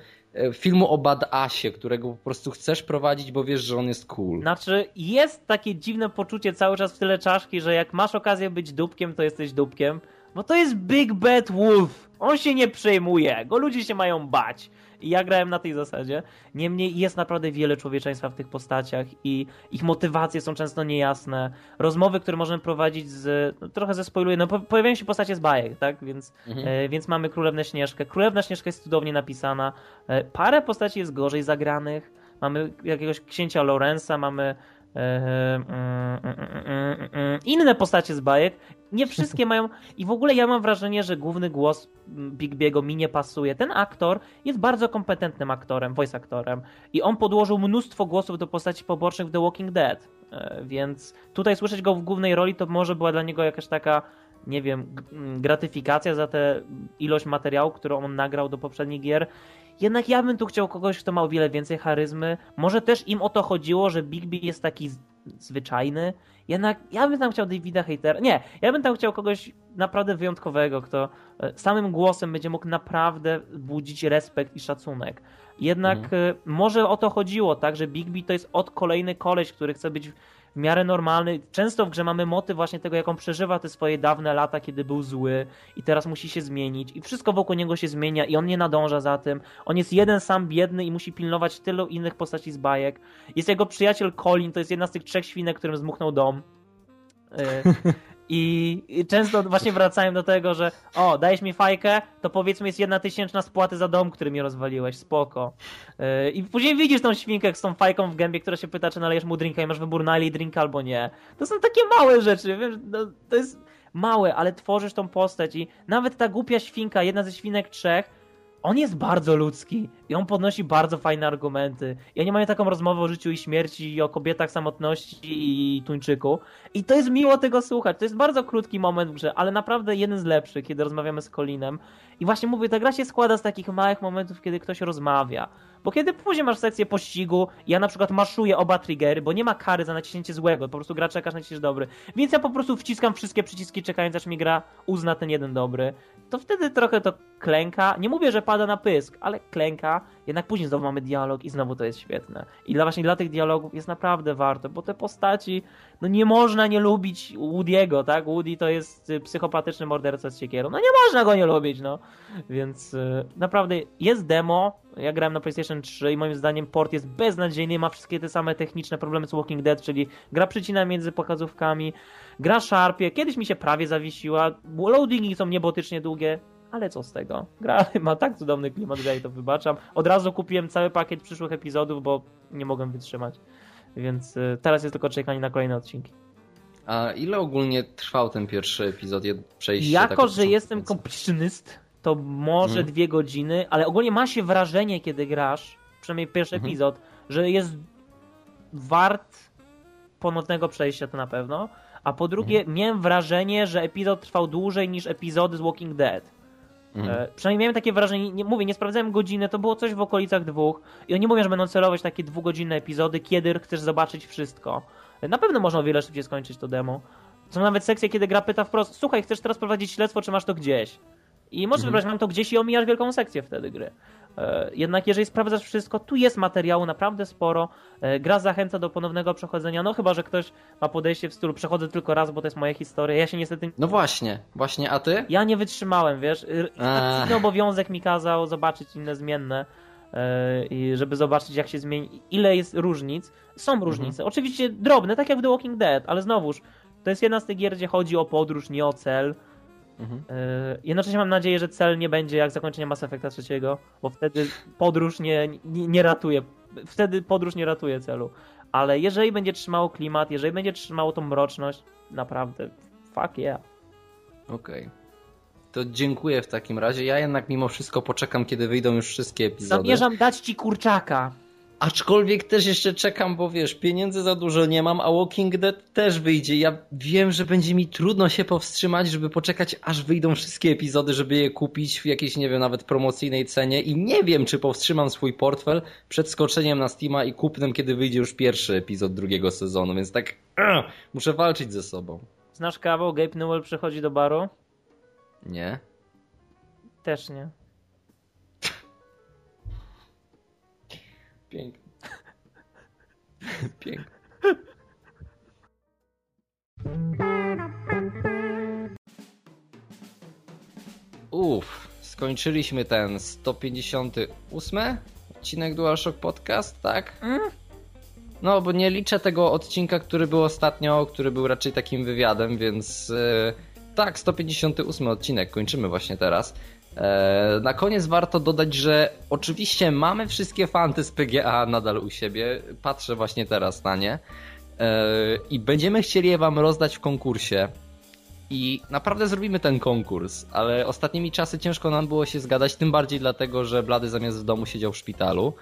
filmu o Badasie, którego po prostu chcesz prowadzić, bo wiesz, że on jest cool. Znaczy, jest takie dziwne poczucie cały czas w tyle czaszki, że jak masz okazję być dupkiem, to jesteś dupkiem, bo to jest Big Bad Wolf. On się nie przejmuje, go ludzie się mają bać. I ja grałem na tej zasadzie. Niemniej jest naprawdę wiele człowieczeństwa w tych postaciach i ich motywacje są często niejasne. Rozmowy, które możemy prowadzić z... No, trochę zespoiluję, no pojawiają się postacie z bajek, tak? Więc, mhm. e, więc mamy Królewnę Śnieżkę. Królewna Śnieżka jest cudownie napisana. E, parę postaci jest gorzej zagranych. Mamy jakiegoś księcia Lorenza, mamy inne postacie z bajek. Nie wszystkie mają. I w ogóle ja mam wrażenie, że główny głos Bigbiego mi nie pasuje. Ten aktor jest bardzo kompetentnym aktorem, voice aktorem. I on podłożył mnóstwo głosów do postaci pobocznych w The Walking Dead. E, więc tutaj słyszeć go w głównej roli to może była dla niego jakaś taka nie wiem, gratyfikacja za tę ilość materiału, którą on nagrał do poprzednich gier. Jednak ja bym tu chciał kogoś, kto ma o wiele więcej charyzmy. Może też im o to chodziło, że Bigby jest taki zwyczajny. Jednak ja bym tam chciał Davida Hatera. Nie, ja bym tam chciał kogoś naprawdę wyjątkowego, kto e, samym głosem będzie mógł naprawdę budzić respekt i szacunek. Jednak. E, może o to chodziło, tak, że Bigby to jest od kolejny koleś, który chce być w miarę normalny. Często w grze mamy motyw właśnie tego, jak on przeżywa te swoje dawne lata, kiedy był zły i teraz musi się zmienić i wszystko wokół niego się zmienia i on nie nadąża za tym. On jest jeden sam biedny i musi pilnować tylu innych postaci z bajek. Jest jego przyjaciel Colin, to jest jedna z tych trzech świnek, którym zmuchnął dom. I, często właśnie wracają do tego, że o, dajesz mi fajkę, to powiedzmy jest jedna tysięczna spłaty za dom, który mi rozwaliłeś, spoko. Yy, I później widzisz tą świnkę z tą fajką w gębie, która się pyta, czy nalejesz mu drinka i masz wybór nalej drinka albo nie. To są takie małe rzeczy, wiesz, no, to jest małe, ale tworzysz tą postać i nawet ta głupia świnka, jedna ze świnek trzech, on jest bardzo ludzki i on podnosi bardzo fajne argumenty. I oni mają taką rozmowę o życiu i śmierci, i o kobietach, samotności i tuńczyku. I to jest miło tego słuchać. To jest bardzo krótki moment w grze, ale naprawdę jeden z lepszych, kiedy rozmawiamy z Colinem. I właśnie mówię, ta gra się składa z takich małych momentów, kiedy ktoś rozmawia. Bo kiedy później masz sekcję pościgu, ja na przykład maszuję oba triggery, bo nie ma kary za naciśnięcie złego, po prostu gra czekasz na naciśniesz dobry. Więc ja po prostu wciskam wszystkie przyciski czekając, aż mi gra uzna ten jeden dobry. To wtedy trochę to klęka. Nie mówię, że pada na pysk, ale klęka. Jednak później znowu mamy dialog i znowu to jest świetne. I dla właśnie dla tych dialogów jest naprawdę warto, bo te postaci, no nie można nie lubić Woody'ego, tak? Woody to jest y, psychopatyczny morderca z siekierą. No nie można go nie lubić, no. Więc y, naprawdę jest demo, ja grałem na PlayStation 3 i moim zdaniem port jest beznadziejny, ma wszystkie te same techniczne problemy z Walking Dead, czyli gra przycina między pokazówkami, gra szarpie, kiedyś mi się prawie zawiesiła, loadingi są niebotycznie długie, ale co z tego? Gra ma tak cudowny klimat, że ja jej to wybaczam. Od razu kupiłem cały pakiet przyszłych epizodów, bo nie mogłem wytrzymać. Więc y, teraz jest tylko czekanie na kolejne odcinki. A ile ogólnie trwał ten pierwszy epizod? Przejście Jako, że jestem completionist, to może Mhm. dwie godziny, ale ogólnie ma się wrażenie, kiedy grasz, przynajmniej pierwszy Mhm. epizod, że jest wart ponownego przejścia to na pewno. A po drugie, Mhm. miałem wrażenie, że epizod trwał dłużej niż epizody z Walking Dead. Mhm. E, przynajmniej miałem takie wrażenie, nie, mówię, nie sprawdzałem godziny, to było coś w okolicach dwóch. I oni mówią, że będą celować takie dwugodzinne epizody, kiedy chcesz zobaczyć wszystko. E, Na pewno można o wiele szybciej skończyć to demo. Są nawet sekcje, kiedy gra pyta wprost, słuchaj, chcesz teraz prowadzić śledztwo, czy masz to gdzieś? I możesz Mhm. wybrać, mam to gdzieś i omijasz wielką sekcję wtedy gry. E, Jednak jeżeli sprawdzasz wszystko, tu jest materiału naprawdę sporo. E, Gra zachęca do ponownego przechodzenia, no chyba, że ktoś ma podejście w stylu przechodzę tylko raz, bo to jest moja historia. Ja się niestety No właśnie, właśnie, a ty? ja nie wytrzymałem, wiesz. Akcyjny obowiązek mi kazał zobaczyć inne zmienne. e, I żeby zobaczyć, jak się zmieni, ile jest różnic. Są różnice. Oczywiście drobne, tak jak w The Walking Dead, ale znowuż, to jest jedna z tych gier, gdzie chodzi o podróż, nie o cel. Mhm. E, Jednocześnie mam nadzieję, że cel nie będzie jak zakończenie Mass Effecta trzeciego, bo wtedy podróż nie, nie, nie ratuje. Wtedy podróż nie ratuje celu. Ale jeżeli będzie trzymało klimat, jeżeli będzie trzymało tą mroczność, naprawdę, fuck yeah. Okej. To dziękuję w takim razie. Ja jednak mimo wszystko poczekam, kiedy wyjdą już wszystkie epizody. Zamierzam dać ci kurczaka. Aczkolwiek też jeszcze czekam, bo wiesz, pieniędzy za dużo nie mam, a Walking Dead też wyjdzie. Ja wiem, że będzie mi trudno się powstrzymać, żeby poczekać, aż wyjdą wszystkie epizody, żeby je kupić w jakiejś, nie wiem, nawet promocyjnej cenie i nie wiem, czy powstrzymam swój portfel przed skoczeniem na Steama i kupnem, kiedy wyjdzie już pierwszy epizod drugiego sezonu, więc tak ugh, muszę walczyć ze sobą. Znasz kawał? Gabe Newell przychodzi do baru? Nie? Też nie. Pięknie. Pięknie. Uff, skończyliśmy ten 158 odcinek DualShock Podcast, tak? Mm. No, bo nie liczę tego odcinka, który był ostatnio, który był raczej takim wywiadem, więc e, tak, 158 odcinek kończymy właśnie teraz. E, na koniec warto dodać, że oczywiście mamy wszystkie fanty z PGA nadal u siebie. Patrzę właśnie teraz na nie. E, I będziemy chcieli je wam rozdać w konkursie. I naprawdę zrobimy ten konkurs, ale ostatnimi czasy ciężko nam było się zgadać, tym bardziej dlatego, że Blady zamiast w domu siedział w szpitalu.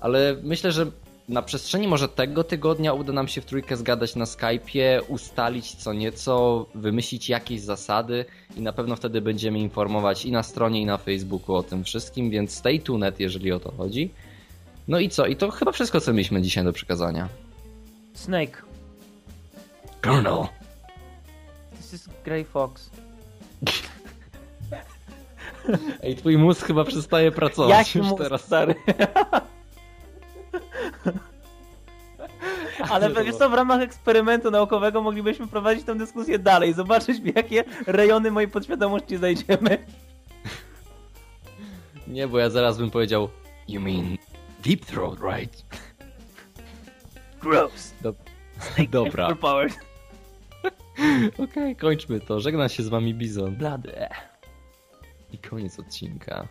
Ale myślę, że na przestrzeni może tego tygodnia uda nam się w trójkę zgadać na Skype'ie, ustalić co nieco, wymyślić jakieś zasady i na pewno wtedy będziemy informować i na stronie, i na Facebooku o tym wszystkim, więc stay tuned, jeżeli o to chodzi. No i co? I to chyba wszystko, co mieliśmy dzisiaj do przekazania. Snake. Colonel. This is Grey Fox. Ej, twój mózg chyba przestaje pracować Jaki już mózg, teraz. stary? Ale wiesz co, w ramach eksperymentu naukowego moglibyśmy prowadzić tę dyskusję dalej, zobaczyć w jakie rejony mojej podświadomości zajdziemy. Nie, bo ja zaraz bym powiedział You mean deep throat, right? Gross. Dobra. Overpowered. Okej, kończmy to. Żegna się z wami Bizon. Blady. I koniec odcinka.